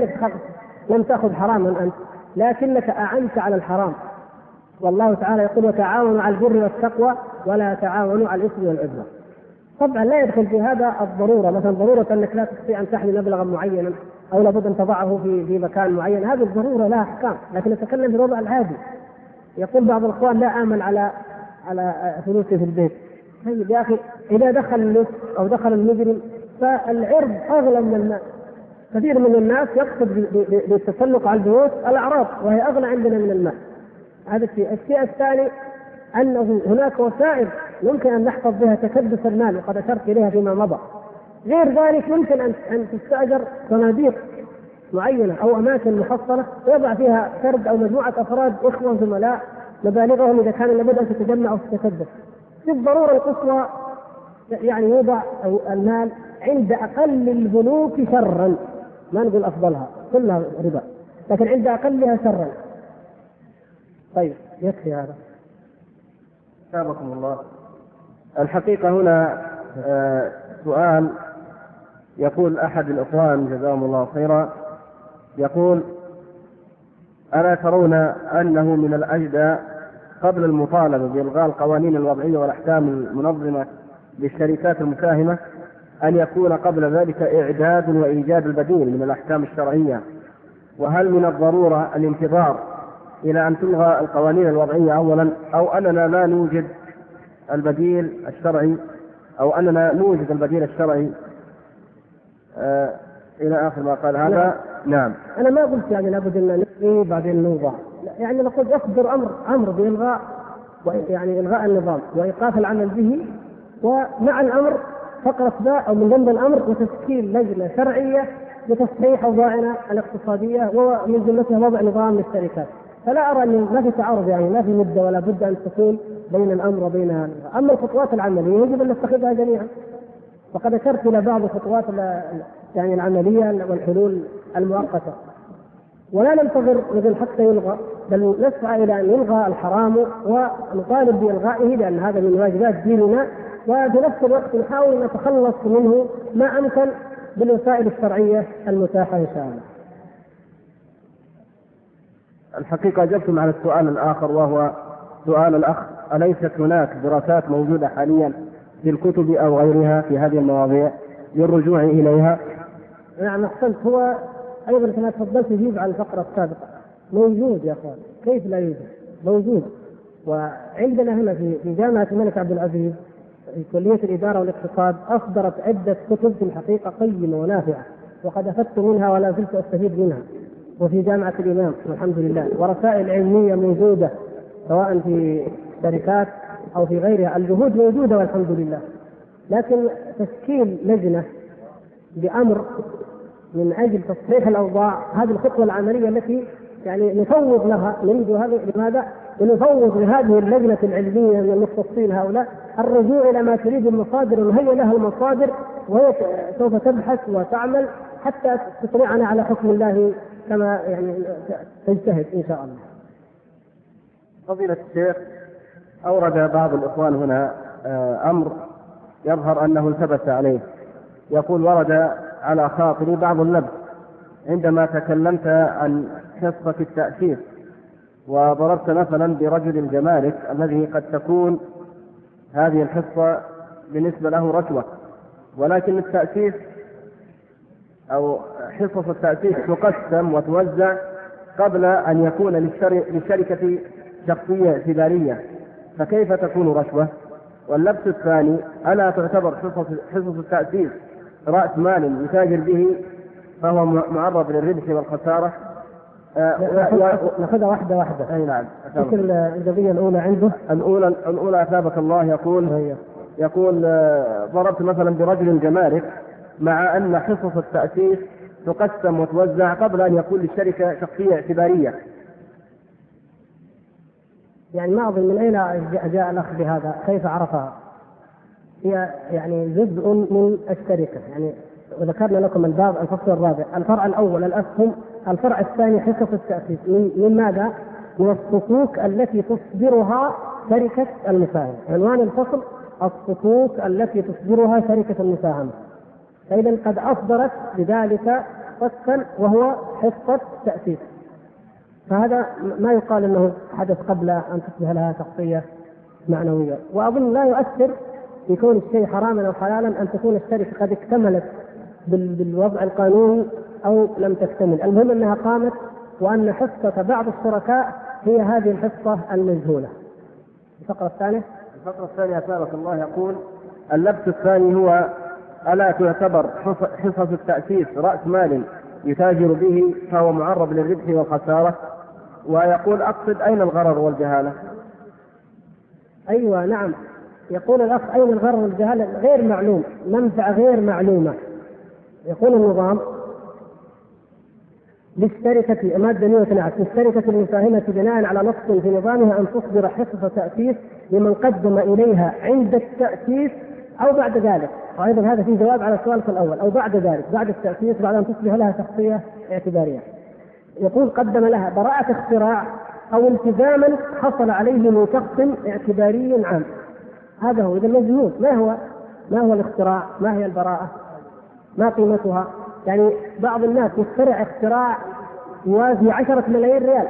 لم تأخذ حراما أنت. لكنك أعنت على الحرام. والله تعالى يقول وتعاونوا على البر والتقوى ولا تعاونوا على الإثم والعدوان. طبعا لا يدخل في هذا الضرورة. مثلا ضرورة أنك لا تستطيع أن تحمل مبلغا معينا أو لابد أن تضعه في في مكان معين. هذه الضرورة لها أحكام. لكن نتكلم في الوضع العادي. يقول بعض الإخوان لا آمن على على فلوسي في البيت طيب يا أخي إذا دخل اللص أو دخل المجرم فالعرض أغلى من المال كثير من الناس يقصد بالتسلق على البيوت الأعراض وهي أغلى عندنا من المال. هذا الشيء، الشيء الثاني أنه هناك وسائل يمكن أن نحفظ بها تكدس المال وقد أشرت إليها فيما مضى. غير ذلك يمكن أن أن تستأجر صناديق معينة أو أماكن محصنة يضع فيها فرد أو مجموعة أفراد إخوة زملاء مبالغهم إذا كان لابد أن تتجمع أو تتكدس. في الضرورة القصوى يعني يوضع المال عند أقل البنوك شرا. ما نقول أفضلها كلها ربا لكن عند أقلها شرا. طيب يكفي هذا. سابقكم الله. الحقيقة هنا آه سؤال يقول أحد الإخوان جزاهم الله خيرا. يقول ألا ترون أنه من الأجدى قبل المطالبة بإلغاء القوانين الوضعية والأحكام المنظمة للشركات المساهمة أن يكون قبل ذلك إعداد وإيجاد البديل من الأحكام الشرعية؟ وهل من الضرورة الانتظار إلى أن تلغى القوانين الوضعية أولا أو أننا لا نوجد البديل الشرعي أو أننا نوجد البديل الشرعي؟ آه إلى آخر ما قال هذا. نعم. أنا ما قلت يعني لابد أن نلغي بعدين نوضع. يعني نقول يصدر أمر أمر بإلغاء يعني إلغاء النظام وإيقاف العمل به. ومع الأمر فقرة باء أو من ضمن الأمر وتشكيل لجنة شرعية لتصحيح أوضاعنا الاقتصادية ومن جملتها وضع نظام للشركات. فلا أرى ان ما في تعارض يعني ما في مدة ولا بد أن تكون بين الأمر وبين أما الخطوات العملية يجب أن نتخذها جميعا. وقد أشرت إلى بعض الخطوات يعني العملية والحلول المؤقتة ولا ننتظر مثل حتى يلغى بل نسعى إلى أن يلغى الحرام ونطالب بإلغائه لأن هذا من واجبات ديننا وفي نفس الوقت نحاول ان نتخلص منه ما أمكن بالوسائل الشرعية المتاحة إن شاء الله. الحقيقة أجبتم على السؤال الآخر وهو سؤال الأخ أليست هناك دراسات موجودة حاليا في الكتب أو غيرها في هذه المواضيع للرجوع إليها؟ نعم أحسنت هو أيضا كما تفضلت يجيب على الفقرة السابقة. موجود يا أخوان. كيف لا يوجد؟ موجود. وعندنا هنا في جامعة الملك عبد العزيز في كلية الإدارة والاقتصاد أصدرت عدة كتب في الحقيقة قيمة ونافعة وقد أفدت منها ولا زلت أستفيد منها. وفي جامعة الإمام والحمد لله. ورسائل علمية موجودة سواء في شركات أو في غيرها. الجهود موجودة والحمد لله. لكن تشكيل لجنة بأمر من أجل تصحيح الأوضاع هذه الخطوة العملية التي يعني نفوض لها نريد هذا لماذا؟ ونفوض لهذه اللجنة العلمية من المختصين هؤلاء الرجوع إلى ما تريد المصادر ونهيئ لها المصادر وهي سوف تبحث وتعمل حتى تطلعنا على حكم الله كما يعني تجتهد إن شاء الله. فضيلة الشيخ أورد بعض الإخوان هنا آه، أمر يظهر أنه التبس عليه يقول ورد على خاطري بعض اللبس عندما تكلمت عن حصة التأسيس وضربت مثلا برجل الجمارك الذي قد تكون هذه الحصة بالنسبة له رشوة ولكن التأسيس أو حصص التأسيس تقسم وتوزع قبل أن يكون للشركة شخصية اعتبارية فكيف تكون رشوة؟ واللبس الثاني ألا تعتبر حصص حصص التأسيس رأس مال يتاجر به فهو معرض للربح والخسارة. آه ناخذها واحدة واحدة. أي نعم إيش القضية الأولى عنده؟ الأولى الأولى أثابك الله يقول يقول آه، ضربت مثلا برجل الجمارك مع أن حصص التأسيس تقسم وتوزع قبل أن يكون للشركة شخصية اعتبارية. يعني ما أظن من أين جاء الأخ بهذا؟ كيف عرفها؟ هي يعني جزء من الشركة. يعني وذكرنا لكم الباب الفصل الرابع. الفرع الأول الأسهم الفرع الثاني حصص التأسيس. من, ماذا؟ من الصكوك التي تصدرها شركة المساهمة عنوان الفصل الصكوك التي تصدرها شركة المساهمة فإذا قد أصدرت بذلك قسطا وهو حصة تأسيس. فهذا ما يقال أنه حدث قبل أن تصبح لها شخصية معنوية. وأظن لا يؤثر في كون الشيء حراما أو حلالا أن تكون الشركة قد اكتملت بالوضع القانوني أو لم تكتمل. المهم أنها قامت وأن حصة بعض الشركاء هي هذه الحصة المجهولة. الفقرة الثانية. الفقرة الثانية أثابك الله يقول اللبس الثاني هو ألا تعتبر حصص التأسيس رأس مال يتاجر به فهو معرض للربح والخسارة. ويقول أقصد أين الغرر والجهالة؟ أيوة نعم. يقول الأخ أين الغرر والجهالة غير معلوم منفعة غير معلومة. يقول النظام للشركة مادة 112 للشركة المساهمة بناء على نص في نظامها أن تصدر حصص تأسيس لمن قدم إليها عند التأسيس أو بعد ذلك. وأيضا هذا فيه جواب على سؤالك الأول أو بعد ذلك بعد التأسيس بعد أن تصبح لها شخصية اعتبارية. يقول قدم لها براءة اختراع أو التزاما حصل عليه من شخص اعتباري عام. هذا هو إذا مجنون ما هو؟ ما هو الاختراع؟ ما هي البراءة؟ ما قيمتها؟ يعني بعض الناس يخترع اختراع يوازي عشرة ملايين ريال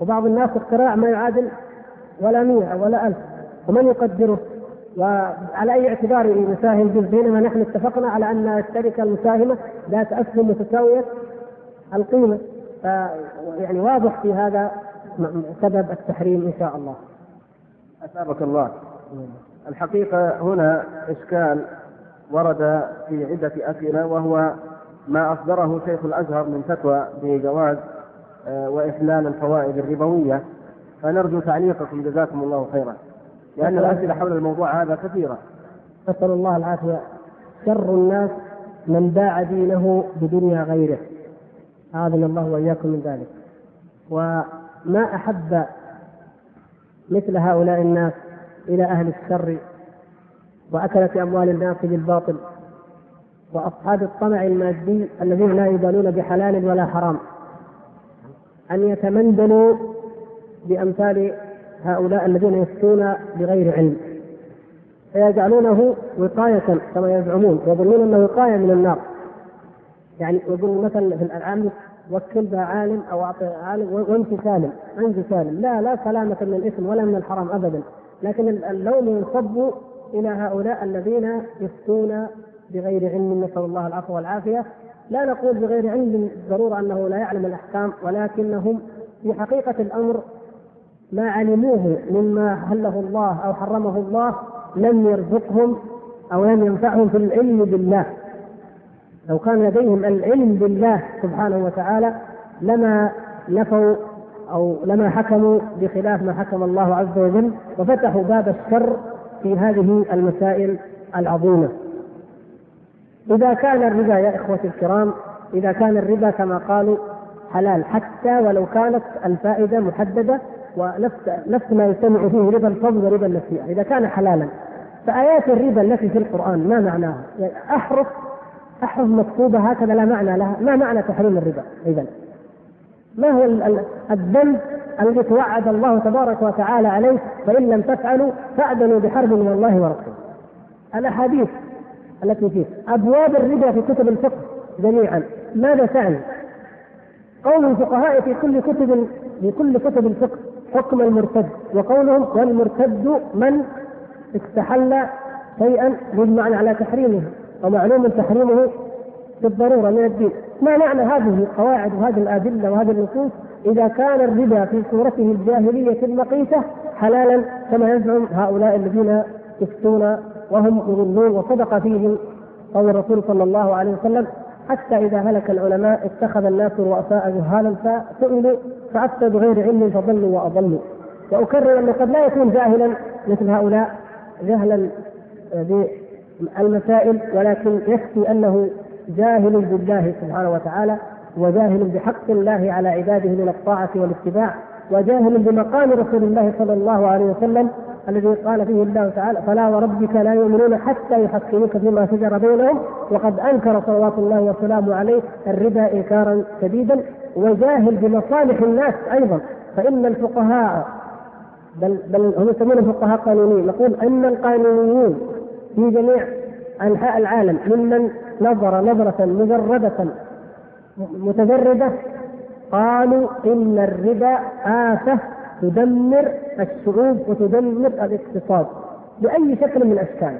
وبعض الناس اختراع ما يعادل ولا مئة ولا ألف. ومن يقدره؟ وعلى أي اعتبار يساهم به؟ بينما نحن اتفقنا على أن الشركة المساهمة ذات أسهم متساوية القيمة. ف يعني واضح في هذا سبب التحريم إن شاء الله. أثابك الله. الحقيقة هنا إشكال ورد في عدة أسئلة وهو ما أصدره شيخ الأزهر من فتوى بجواز آه، وإحلال الفوائد الربوية. فنرجو تعليقكم جزاكم الله خيرا. لأن الأسئلة حول الموضوع هذا كثيرة. نسأل الله العافية. شر الناس من باع دينه بدنيا غيره. أعاذنا الله وإياكم من ذلك. وما أحب مثل هؤلاء الناس إلى أهل الشر وأكلة أموال الناس بالباطل وأصحاب الطمع المادي الذين لا يبالون بحلال ولا حرام. أن يتمندلوا بأمثال هؤلاء الذين يفتون بغير علم. فيجعلونه وقاية كما يزعمون يظنون أنه وقاية من النار. يعني يقول مثلا في العام وكل بها عالم أو أعطي عالم وانت سالم انت سالم. لا لا سلامة من الإثم ولا من الحرام ابدا. لكن اللوم ينصب إلى هؤلاء الذين يفتون بغير علم. نسأل الله العفو والعافية. لا نقول بغير علم بالضرورة أنه لا يعلم الأحكام ولكنهم في حقيقة الأمر ما علموه مما حله الله أو حرمه الله لم يرزقهم أو لم ينفعهم في العلم بالله. لو كان لديهم العلم بالله سبحانه وتعالى لما نفوا أو لما حكموا بخلاف ما حكم الله عز وجل وفتحوا باب الشر في هذه المسائل العظيمة. إذا كان الربا يا إخوتي الكرام إذا كان الربا كما قالوا حلال حتى ولو كانت الفائدة محددة ونفس نفس ما يجتمع فيه ربا الفضل وربا النسيئه، إذا كان حلالا فآيات الربا التي في القرآن ما معناها؟ يعني أحرف أحرف مكتوبة هكذا لا معنى لها ما معنى تحريم الربا إذا ما هو الذنب الذي توعد الله تبارك وتعالى عليه؟ فإن لم تفعلوا فأذنوا بحرب من الله ورسوله. الأحاديث التي فيه أبواب الربا في كتب الفقه جميعا. ماذا تعني؟ قول الفقهاء في كل كتب في كل كتب الفقه حكم المرتد وقولهم والمرتد من استحل شيئا بالمعنى على تحريمه ومعلوم تحريمه بالضرورة من الدين. ما معنى هذه القواعد وهذه الأدلة وهذه النصوص إذا كان الربا في صورته الجاهلية المقيتة حلالا كما يزعم هؤلاء الذين يفتون وهم يظنون وصدق فيهم قول الرسول صلى الله عليه وسلم حتى إذا هلك العلماء اتخذ الناس رؤساء جهالا فسئلوا فافتوا بغير علم فضلوا وأضلوا. وأكرر انه قد لا يكون جاهلا مثل هؤلاء جهلا المسائل ولكن يكفي أنه جاهل بالله سبحانه وتعالى وجاهل بحق الله على عباده من الطاعة والاتباع وجاهل بمقام رسول الله صلى الله عليه وسلم الذي قال فيه الله تعالى فلا وربك لا يؤمنون حتى يحكموك فيما شجر بينهم وقد أنكر صلوات الله وسلامه عليه الربا إنكارا شديدا وجاهل بمصالح الناس أيضا. فإن الفقهاء بل بل هم يسمونهم فقهاء قانونيين نقول أن القانونيين في جميع أنحاء العالم ممن نظر نظرة مجردة متجردة. قالوا إن الربا آفة تدمر الشعوب وتدمر الاقتصاد بأي شكل من الأشكال.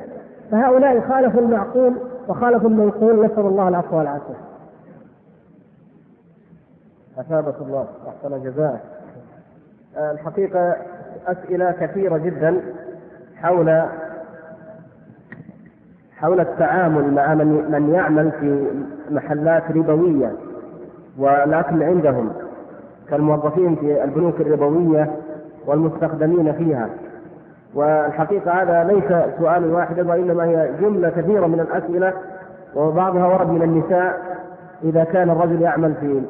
فهؤلاء خالفوا المعقول وخالفوا المنقول. نسأل الله العفو والعافية. أثابك الله أحسن جزاءك الحقيقة أسئلة كثيرة جدا حول حول التعامل مع من من يعمل في محلات ربوية والاكل عندهم كالموظفين في البنوك الربوية والمستخدمين فيها. والحقيقة هذا ليس سؤال واحدا وانما هي جملة كثيرة من الأسئلة وبعضها ورد من النساء إذا كان الرجل يعمل في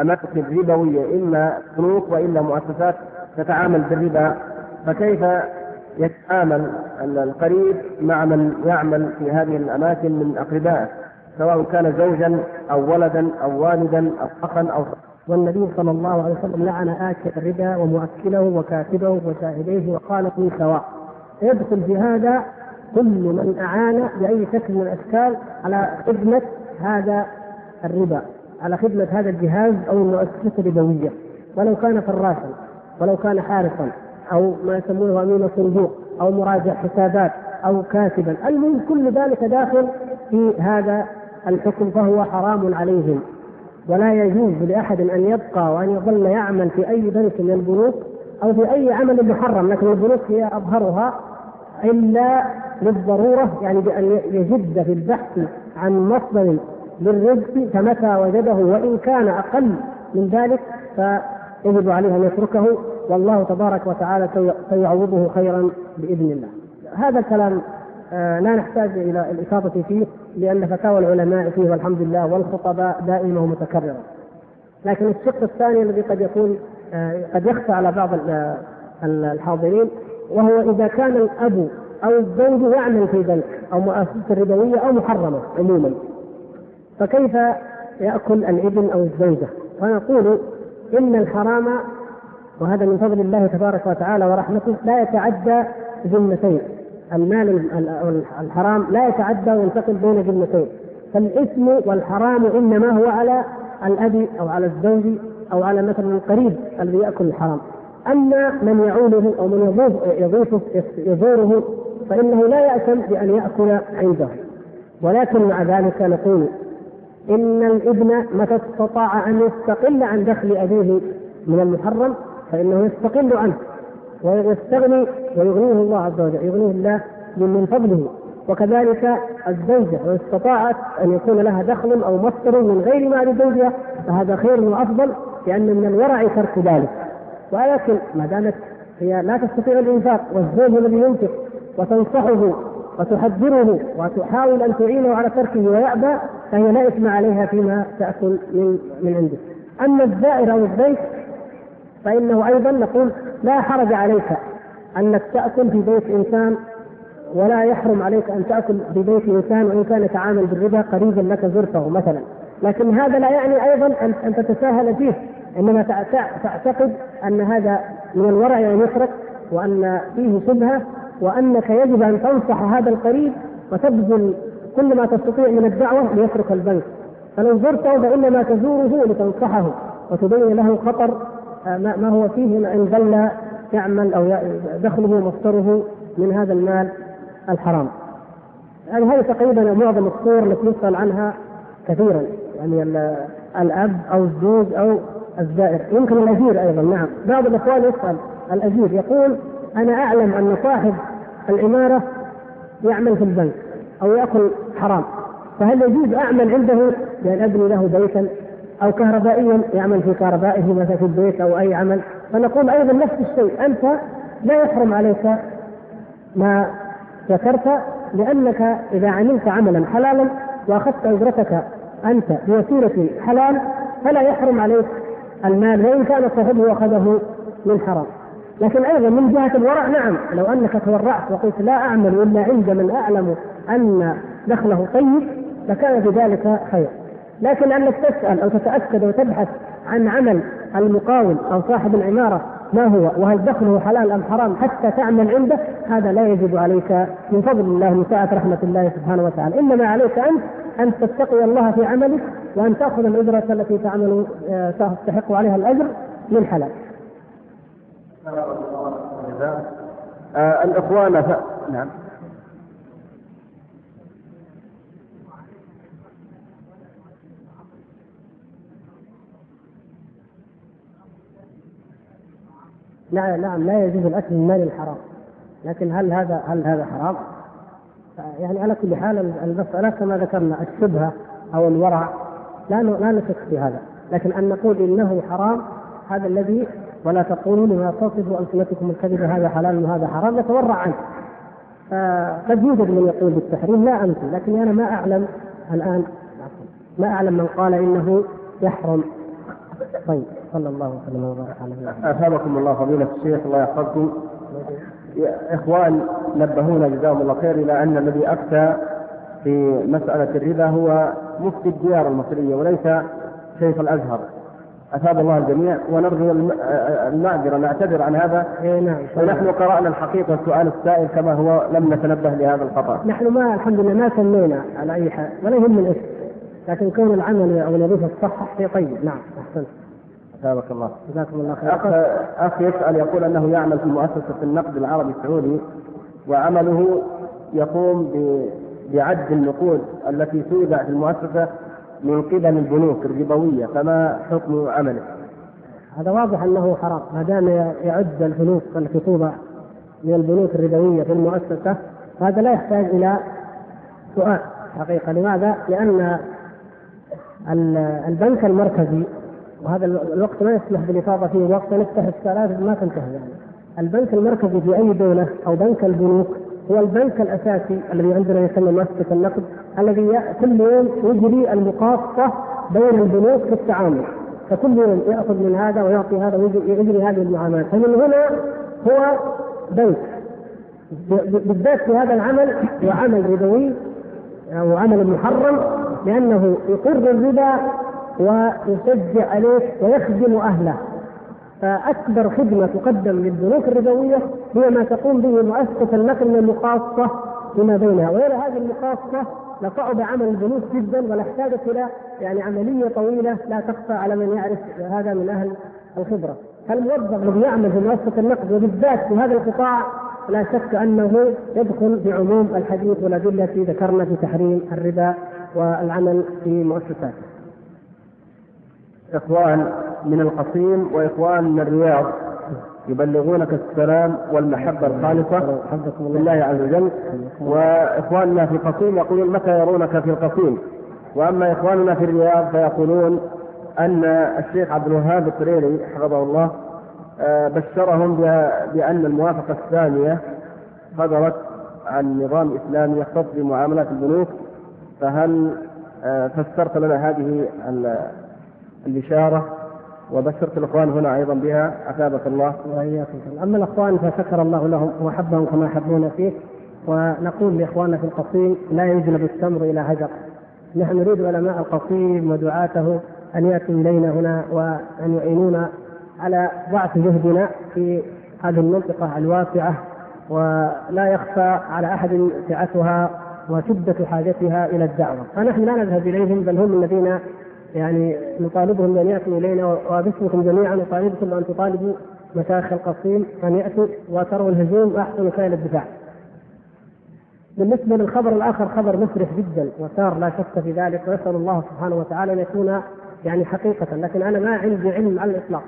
أماكن ربوية إما بنوك وإلا مؤسسات تتعامل بالربا فكيف يتعامل القريب مع من يعمل في هذه الأماكن من أقربائه سواء كان زوجا أو ولدا أو والدا أو اخا أو والنبي صلى الله عليه وسلم لعن آكل الربا ومؤكله وكاتبه وشاهديه وقال في سواء. يدخل في هذا كل من أعان بأي شكل من الأشكال على خدمة هذا الربا على خدمة هذا الجهاز أو المؤسسة الربوية ولو كان فراشا ولو كان حارسا. أو ما يسمونه أمين صندوق أو مراجع حسابات أو كاتبا. المهم كل ذلك داخل في هذا الحكم فهو حرام عليهم. ولا يجوز لأحد أن يبقى وأن يظل يعمل في أي بنك من البنوك أو في أي عمل محرم لكن البنوك هي أظهرها إلا للضرورة يعني بأن يجد في البحث عن مصدر للرزق فمتى وجده وإن كان أقل من ذلك فيجب عليه أن يتركه والله تبارك وتعالى سيعوضه خيرا بإذن الله. هذا الكلام آه، لا نحتاج إلى الإفاضة فيه لأن فتاوى العلماء فيه والحمد لله والخطباء دائمة ومتكررة لكن الشق الثاني الذي قد يكون آه، قد يخفى على بعض الحاضرين وهو إذا كان الأب أو الزوج يعمل في بنك أو مؤسسة ربوية أو محرمة عموما فكيف يأكل الإبن أو الزوجة؟ ونقول إن الحرام وهذا من فضل الله تبارك وتعالى ورحمته لا يتعدى ذمتين المال الحرام لا يتعدى وينتقل بين ذمتين فالاسم والحرام إنما هو على الأب أو على الزوج أو على مثلا القريب الذي يأكل الحرام. أما من يعوله أو من يضيفه يزوره فإنه لا يأتم بأن يأكل عنده. ولكن مع ذلك نقول إن الإبن متى استطاع أن يستقل عن دخل أبيه من المحرم فإنه يستقل عنه ويستغني ويغنيه الله عز وجل يغنيه الله من فضله. وكذلك الزوجة لو استطاعت أن يكون لها دخل أو مصدر من غير مال زوجها فهذا خير وأفضل لأن من الورع ترك ذلك. ولكن ما دامت هي لا تستطيع الإنفاق والزوج الذي ينفق وتنصحه وتحذره وتحاول أن تعينه على تركه ويأبى فهي لا إثم عليها فيما تأكل من من عنده. أما الزائر أو البيت فإنه أيضا نقول لا حرج عليك أنك تأكل في بيت إنسان ولا يحرم عليك أن تأكل في بيت إنسان وإن كان يتعامل بالربا قريبا لك زرته مثلا. لكن هذا لا يعني أيضا أن تتساهل فيه. إنما تعتقد أن هذا من الورع أن يترك وأن فيه شبهة وأنك يجب أن تنصح هذا القريب وتبذل كل ما تستطيع من الدعوة ليترك البنك فلو زرته فإنما تزوره لتنصحه وتبين له خطر ما هو فيه أن ظل يعمل أو دخله مصدره من هذا المال الحرام. يعني هذه تقريبا معظم الصور التي يسأل عنها كثيرا. يعني الأب أو الزوج أو الزائر. يمكن الأجير أيضا نعم. بعض الأخوان يسأل الأجير يقول أنا أعلم أن صاحب العماره يعمل في البنك أو يأكل حرام فهل يجوز أعمل عنده بان أبني له بيتا؟ أو كهربائيا يعمل في كهربائه مثلا في البيت أو أي عمل. فنقول أيضا نفس الشيء. أنت لا يحرم عليك ما ذكرت لأنك إذا عملت عملا حلالا وأخذت أجرتك أنت بوسيلة حلال فلا يحرم عليك المال وإن كان صاحبه أخذه من حرام. لكن أيضا من جهة الورع نعم لو أنك تورعت وقلت لا أعمل إلا عند من أعلم أن دخله طيب لكان بذلك خير لكن انك تسأل أو تتأكد وتبحث عن عمل المقاول أو صاحب العمارة ما هو؟ وهل دخله حلال أم حرام؟ حتى تعمل عنده هذا لا يجب عليك من فضل الله من سعه رحمة الله سبحانه وتعالى. إنما عليك أنت أن تتقي الله في عملك وأن تأخذ الأجرة التي تعمل آه، تستحق عليها الأجر من حلال. آه الإخوان ف... نعم. نعم نعم لا يجوز الأكل من مال الحرام لكن هل هذا هل هذا حرام؟ يعني على كل حال المسألة كما ذكرنا الشبهة أو الورع لا لا نشك في هذا، لكن أن نقول إنه حرام هذا الذي ولا تقولوا لما تصف ألسنتكم الكذب هذا حلال وهذا حرام نتورع عنه. قد يوجد من يقول بالتحريم لا أنت لكن أنا ما أعلم الآن ما أعلم من قال إنه يحرم طيب صلى الله وسلم وبارك على أثابكم الله فضيلة الشيخ الله يحفظكم. إخوان نبهونا جزاهم الله خير إلى أن الذي أفتى في مسألة الربا هو مفتي الديار المصرية وليس شيخ الأزهر. أثاب الله الجميع ونرجو المعذرة نعتذر عن هذا. اي نعم. ونحن قرأنا الحقيقة السؤال السائل كما هو لم نتنبه لهذا الخطأ. نحن ما الحمد لله ما سمينا على أي حال ولا يهم الاسم لكن كون العمل أو الوظيفة الصح شيء طيب. نعم. أثابك الله جزاكم الله خير أخ, أخ يسأل يقول أنه يعمل في مؤسسة النقد العربي السعودي وعمله يقوم بعد النقود التي تودع في المؤسسة من قبل البنوك الربوية فما حكم عمله؟ هذا واضح أنه حرام ما دام يعد الفلوس التي توضع من البنوك الربوية في المؤسسة هذا لا يحتاج إلى سؤال حقيقة لماذا؟ لأن ال- البنك المركزي وهذا ال- الوقت ما يسمح بالإفاضة فيه وقت نفتح السؤالات ما تنتهي يعني. البنك المركزي في أي دولة أو بنك البنوك هو البنك الأساسي الذي عندنا يسمى مؤسسة النقد الذي كل يوم يجري المقاصة بين البنوك في التعامل. فكل يوم يأخذ من هذا ويعطي هذا ويجري يجري هذه المعاملات. فمن هنا هو بنك. بالذات في هذا العمل هو عمل ربوي أو عمل محرم لأنه يقر الربا ويشجع عليه ويخدم أهله فأكبر خدمة تقدم للبنوك الربويه هي ما تقوم به مؤسسة النقل من المقاصه فيما بينها وغير هذه المقاصه لصعب عمل البنوك جدا ولا احتاجت إلى يعني عملية طويلة لا تخفى على من يعرف هذا من أهل الخبرة. الموظف الذي يعمل في مؤسسة النقد وبالذات في هذا القطاع لا شك أنه يدخل في عموم الحديث والأدلة التي ذكرنا في تحريم الربا والعمل في مؤسسات. إخوان من القصيم وإخوان من الرياض يبلغونك السلام والمحبة الخالصة. لله عز وجل وإخواننا في القصيم يقولون متى يرونك في القصيم وأما إخواننا في الرياض فيقولون أن الشيخ عبد الوهاب الطريري حفظه الله آه، بشرهم بأ- بأن الموافقة الثانية صدرت عن نظام إسلامي يختص بمعاملات البنوك فهل آه، فسرت لنا هذه البشارة وبشرت الإخوان هنا أيضا بها أثابك الله. وإياكم أما الأخوان فشكر الله لهم واحبهم كما يحبون فيه ونقول لإخواننا في القصيم لا يجلب التمر إلى هجر. نحن نريد علماء القصيم ودعاته أن يأتوا إلينا هنا وأن يعينونا على ضعف جهدنا في هذه المنطقة الواسعة ولا يخفى على أحد سعتها وشدة حاجتها إلى الدعوة. فنحن لا نذهب إليهم بل هم الذين يعني نطالبهم بأن يأتوا إلينا وباسمكم جميعا نطالبكم ان تطالبوا مشايخ القصيم أن يأتوا وتروا الهجوم احسن وسائل الدفاع. بالنسبة للخبر الآخر خبر مفرح جدا وسار لا شك في ذلك ونسال الله سبحانه وتعالى أن يكون يعني حقيقة لكن أنا ما عندي علم على الإطلاق.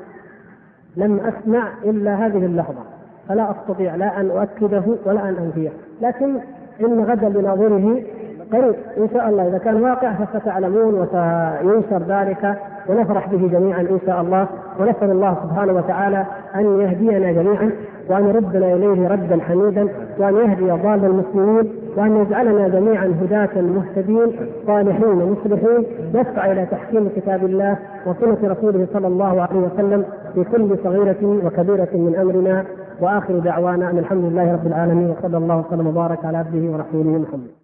لم أسمع إلا هذه اللحظة فلا أستطيع لا أن أؤكده ولا أن أنفيه لكن إن غدا لناظره قريب إن شاء الله. إذا كان واقع فستعلمون وسينشر ذلك ونفرح به جميعا إن شاء الله. ونسأل الله سبحانه وتعالى أن يهدينا جميعا وأن يردنا إليه ردا حميدا وأن يهدي ضال المسلمين وأن يجعلنا جميعا هداة مهتدين صالحين مصلحين. نسعى إلى تحكيم كتاب الله وسنة رسوله صلى الله عليه وسلم في كل صغيرة وكبيرة من أمرنا. وآخر دعوانا أن الحمد لله رب العالمين وصلى الله وسلم وبارك على عبده ورسوله محمد.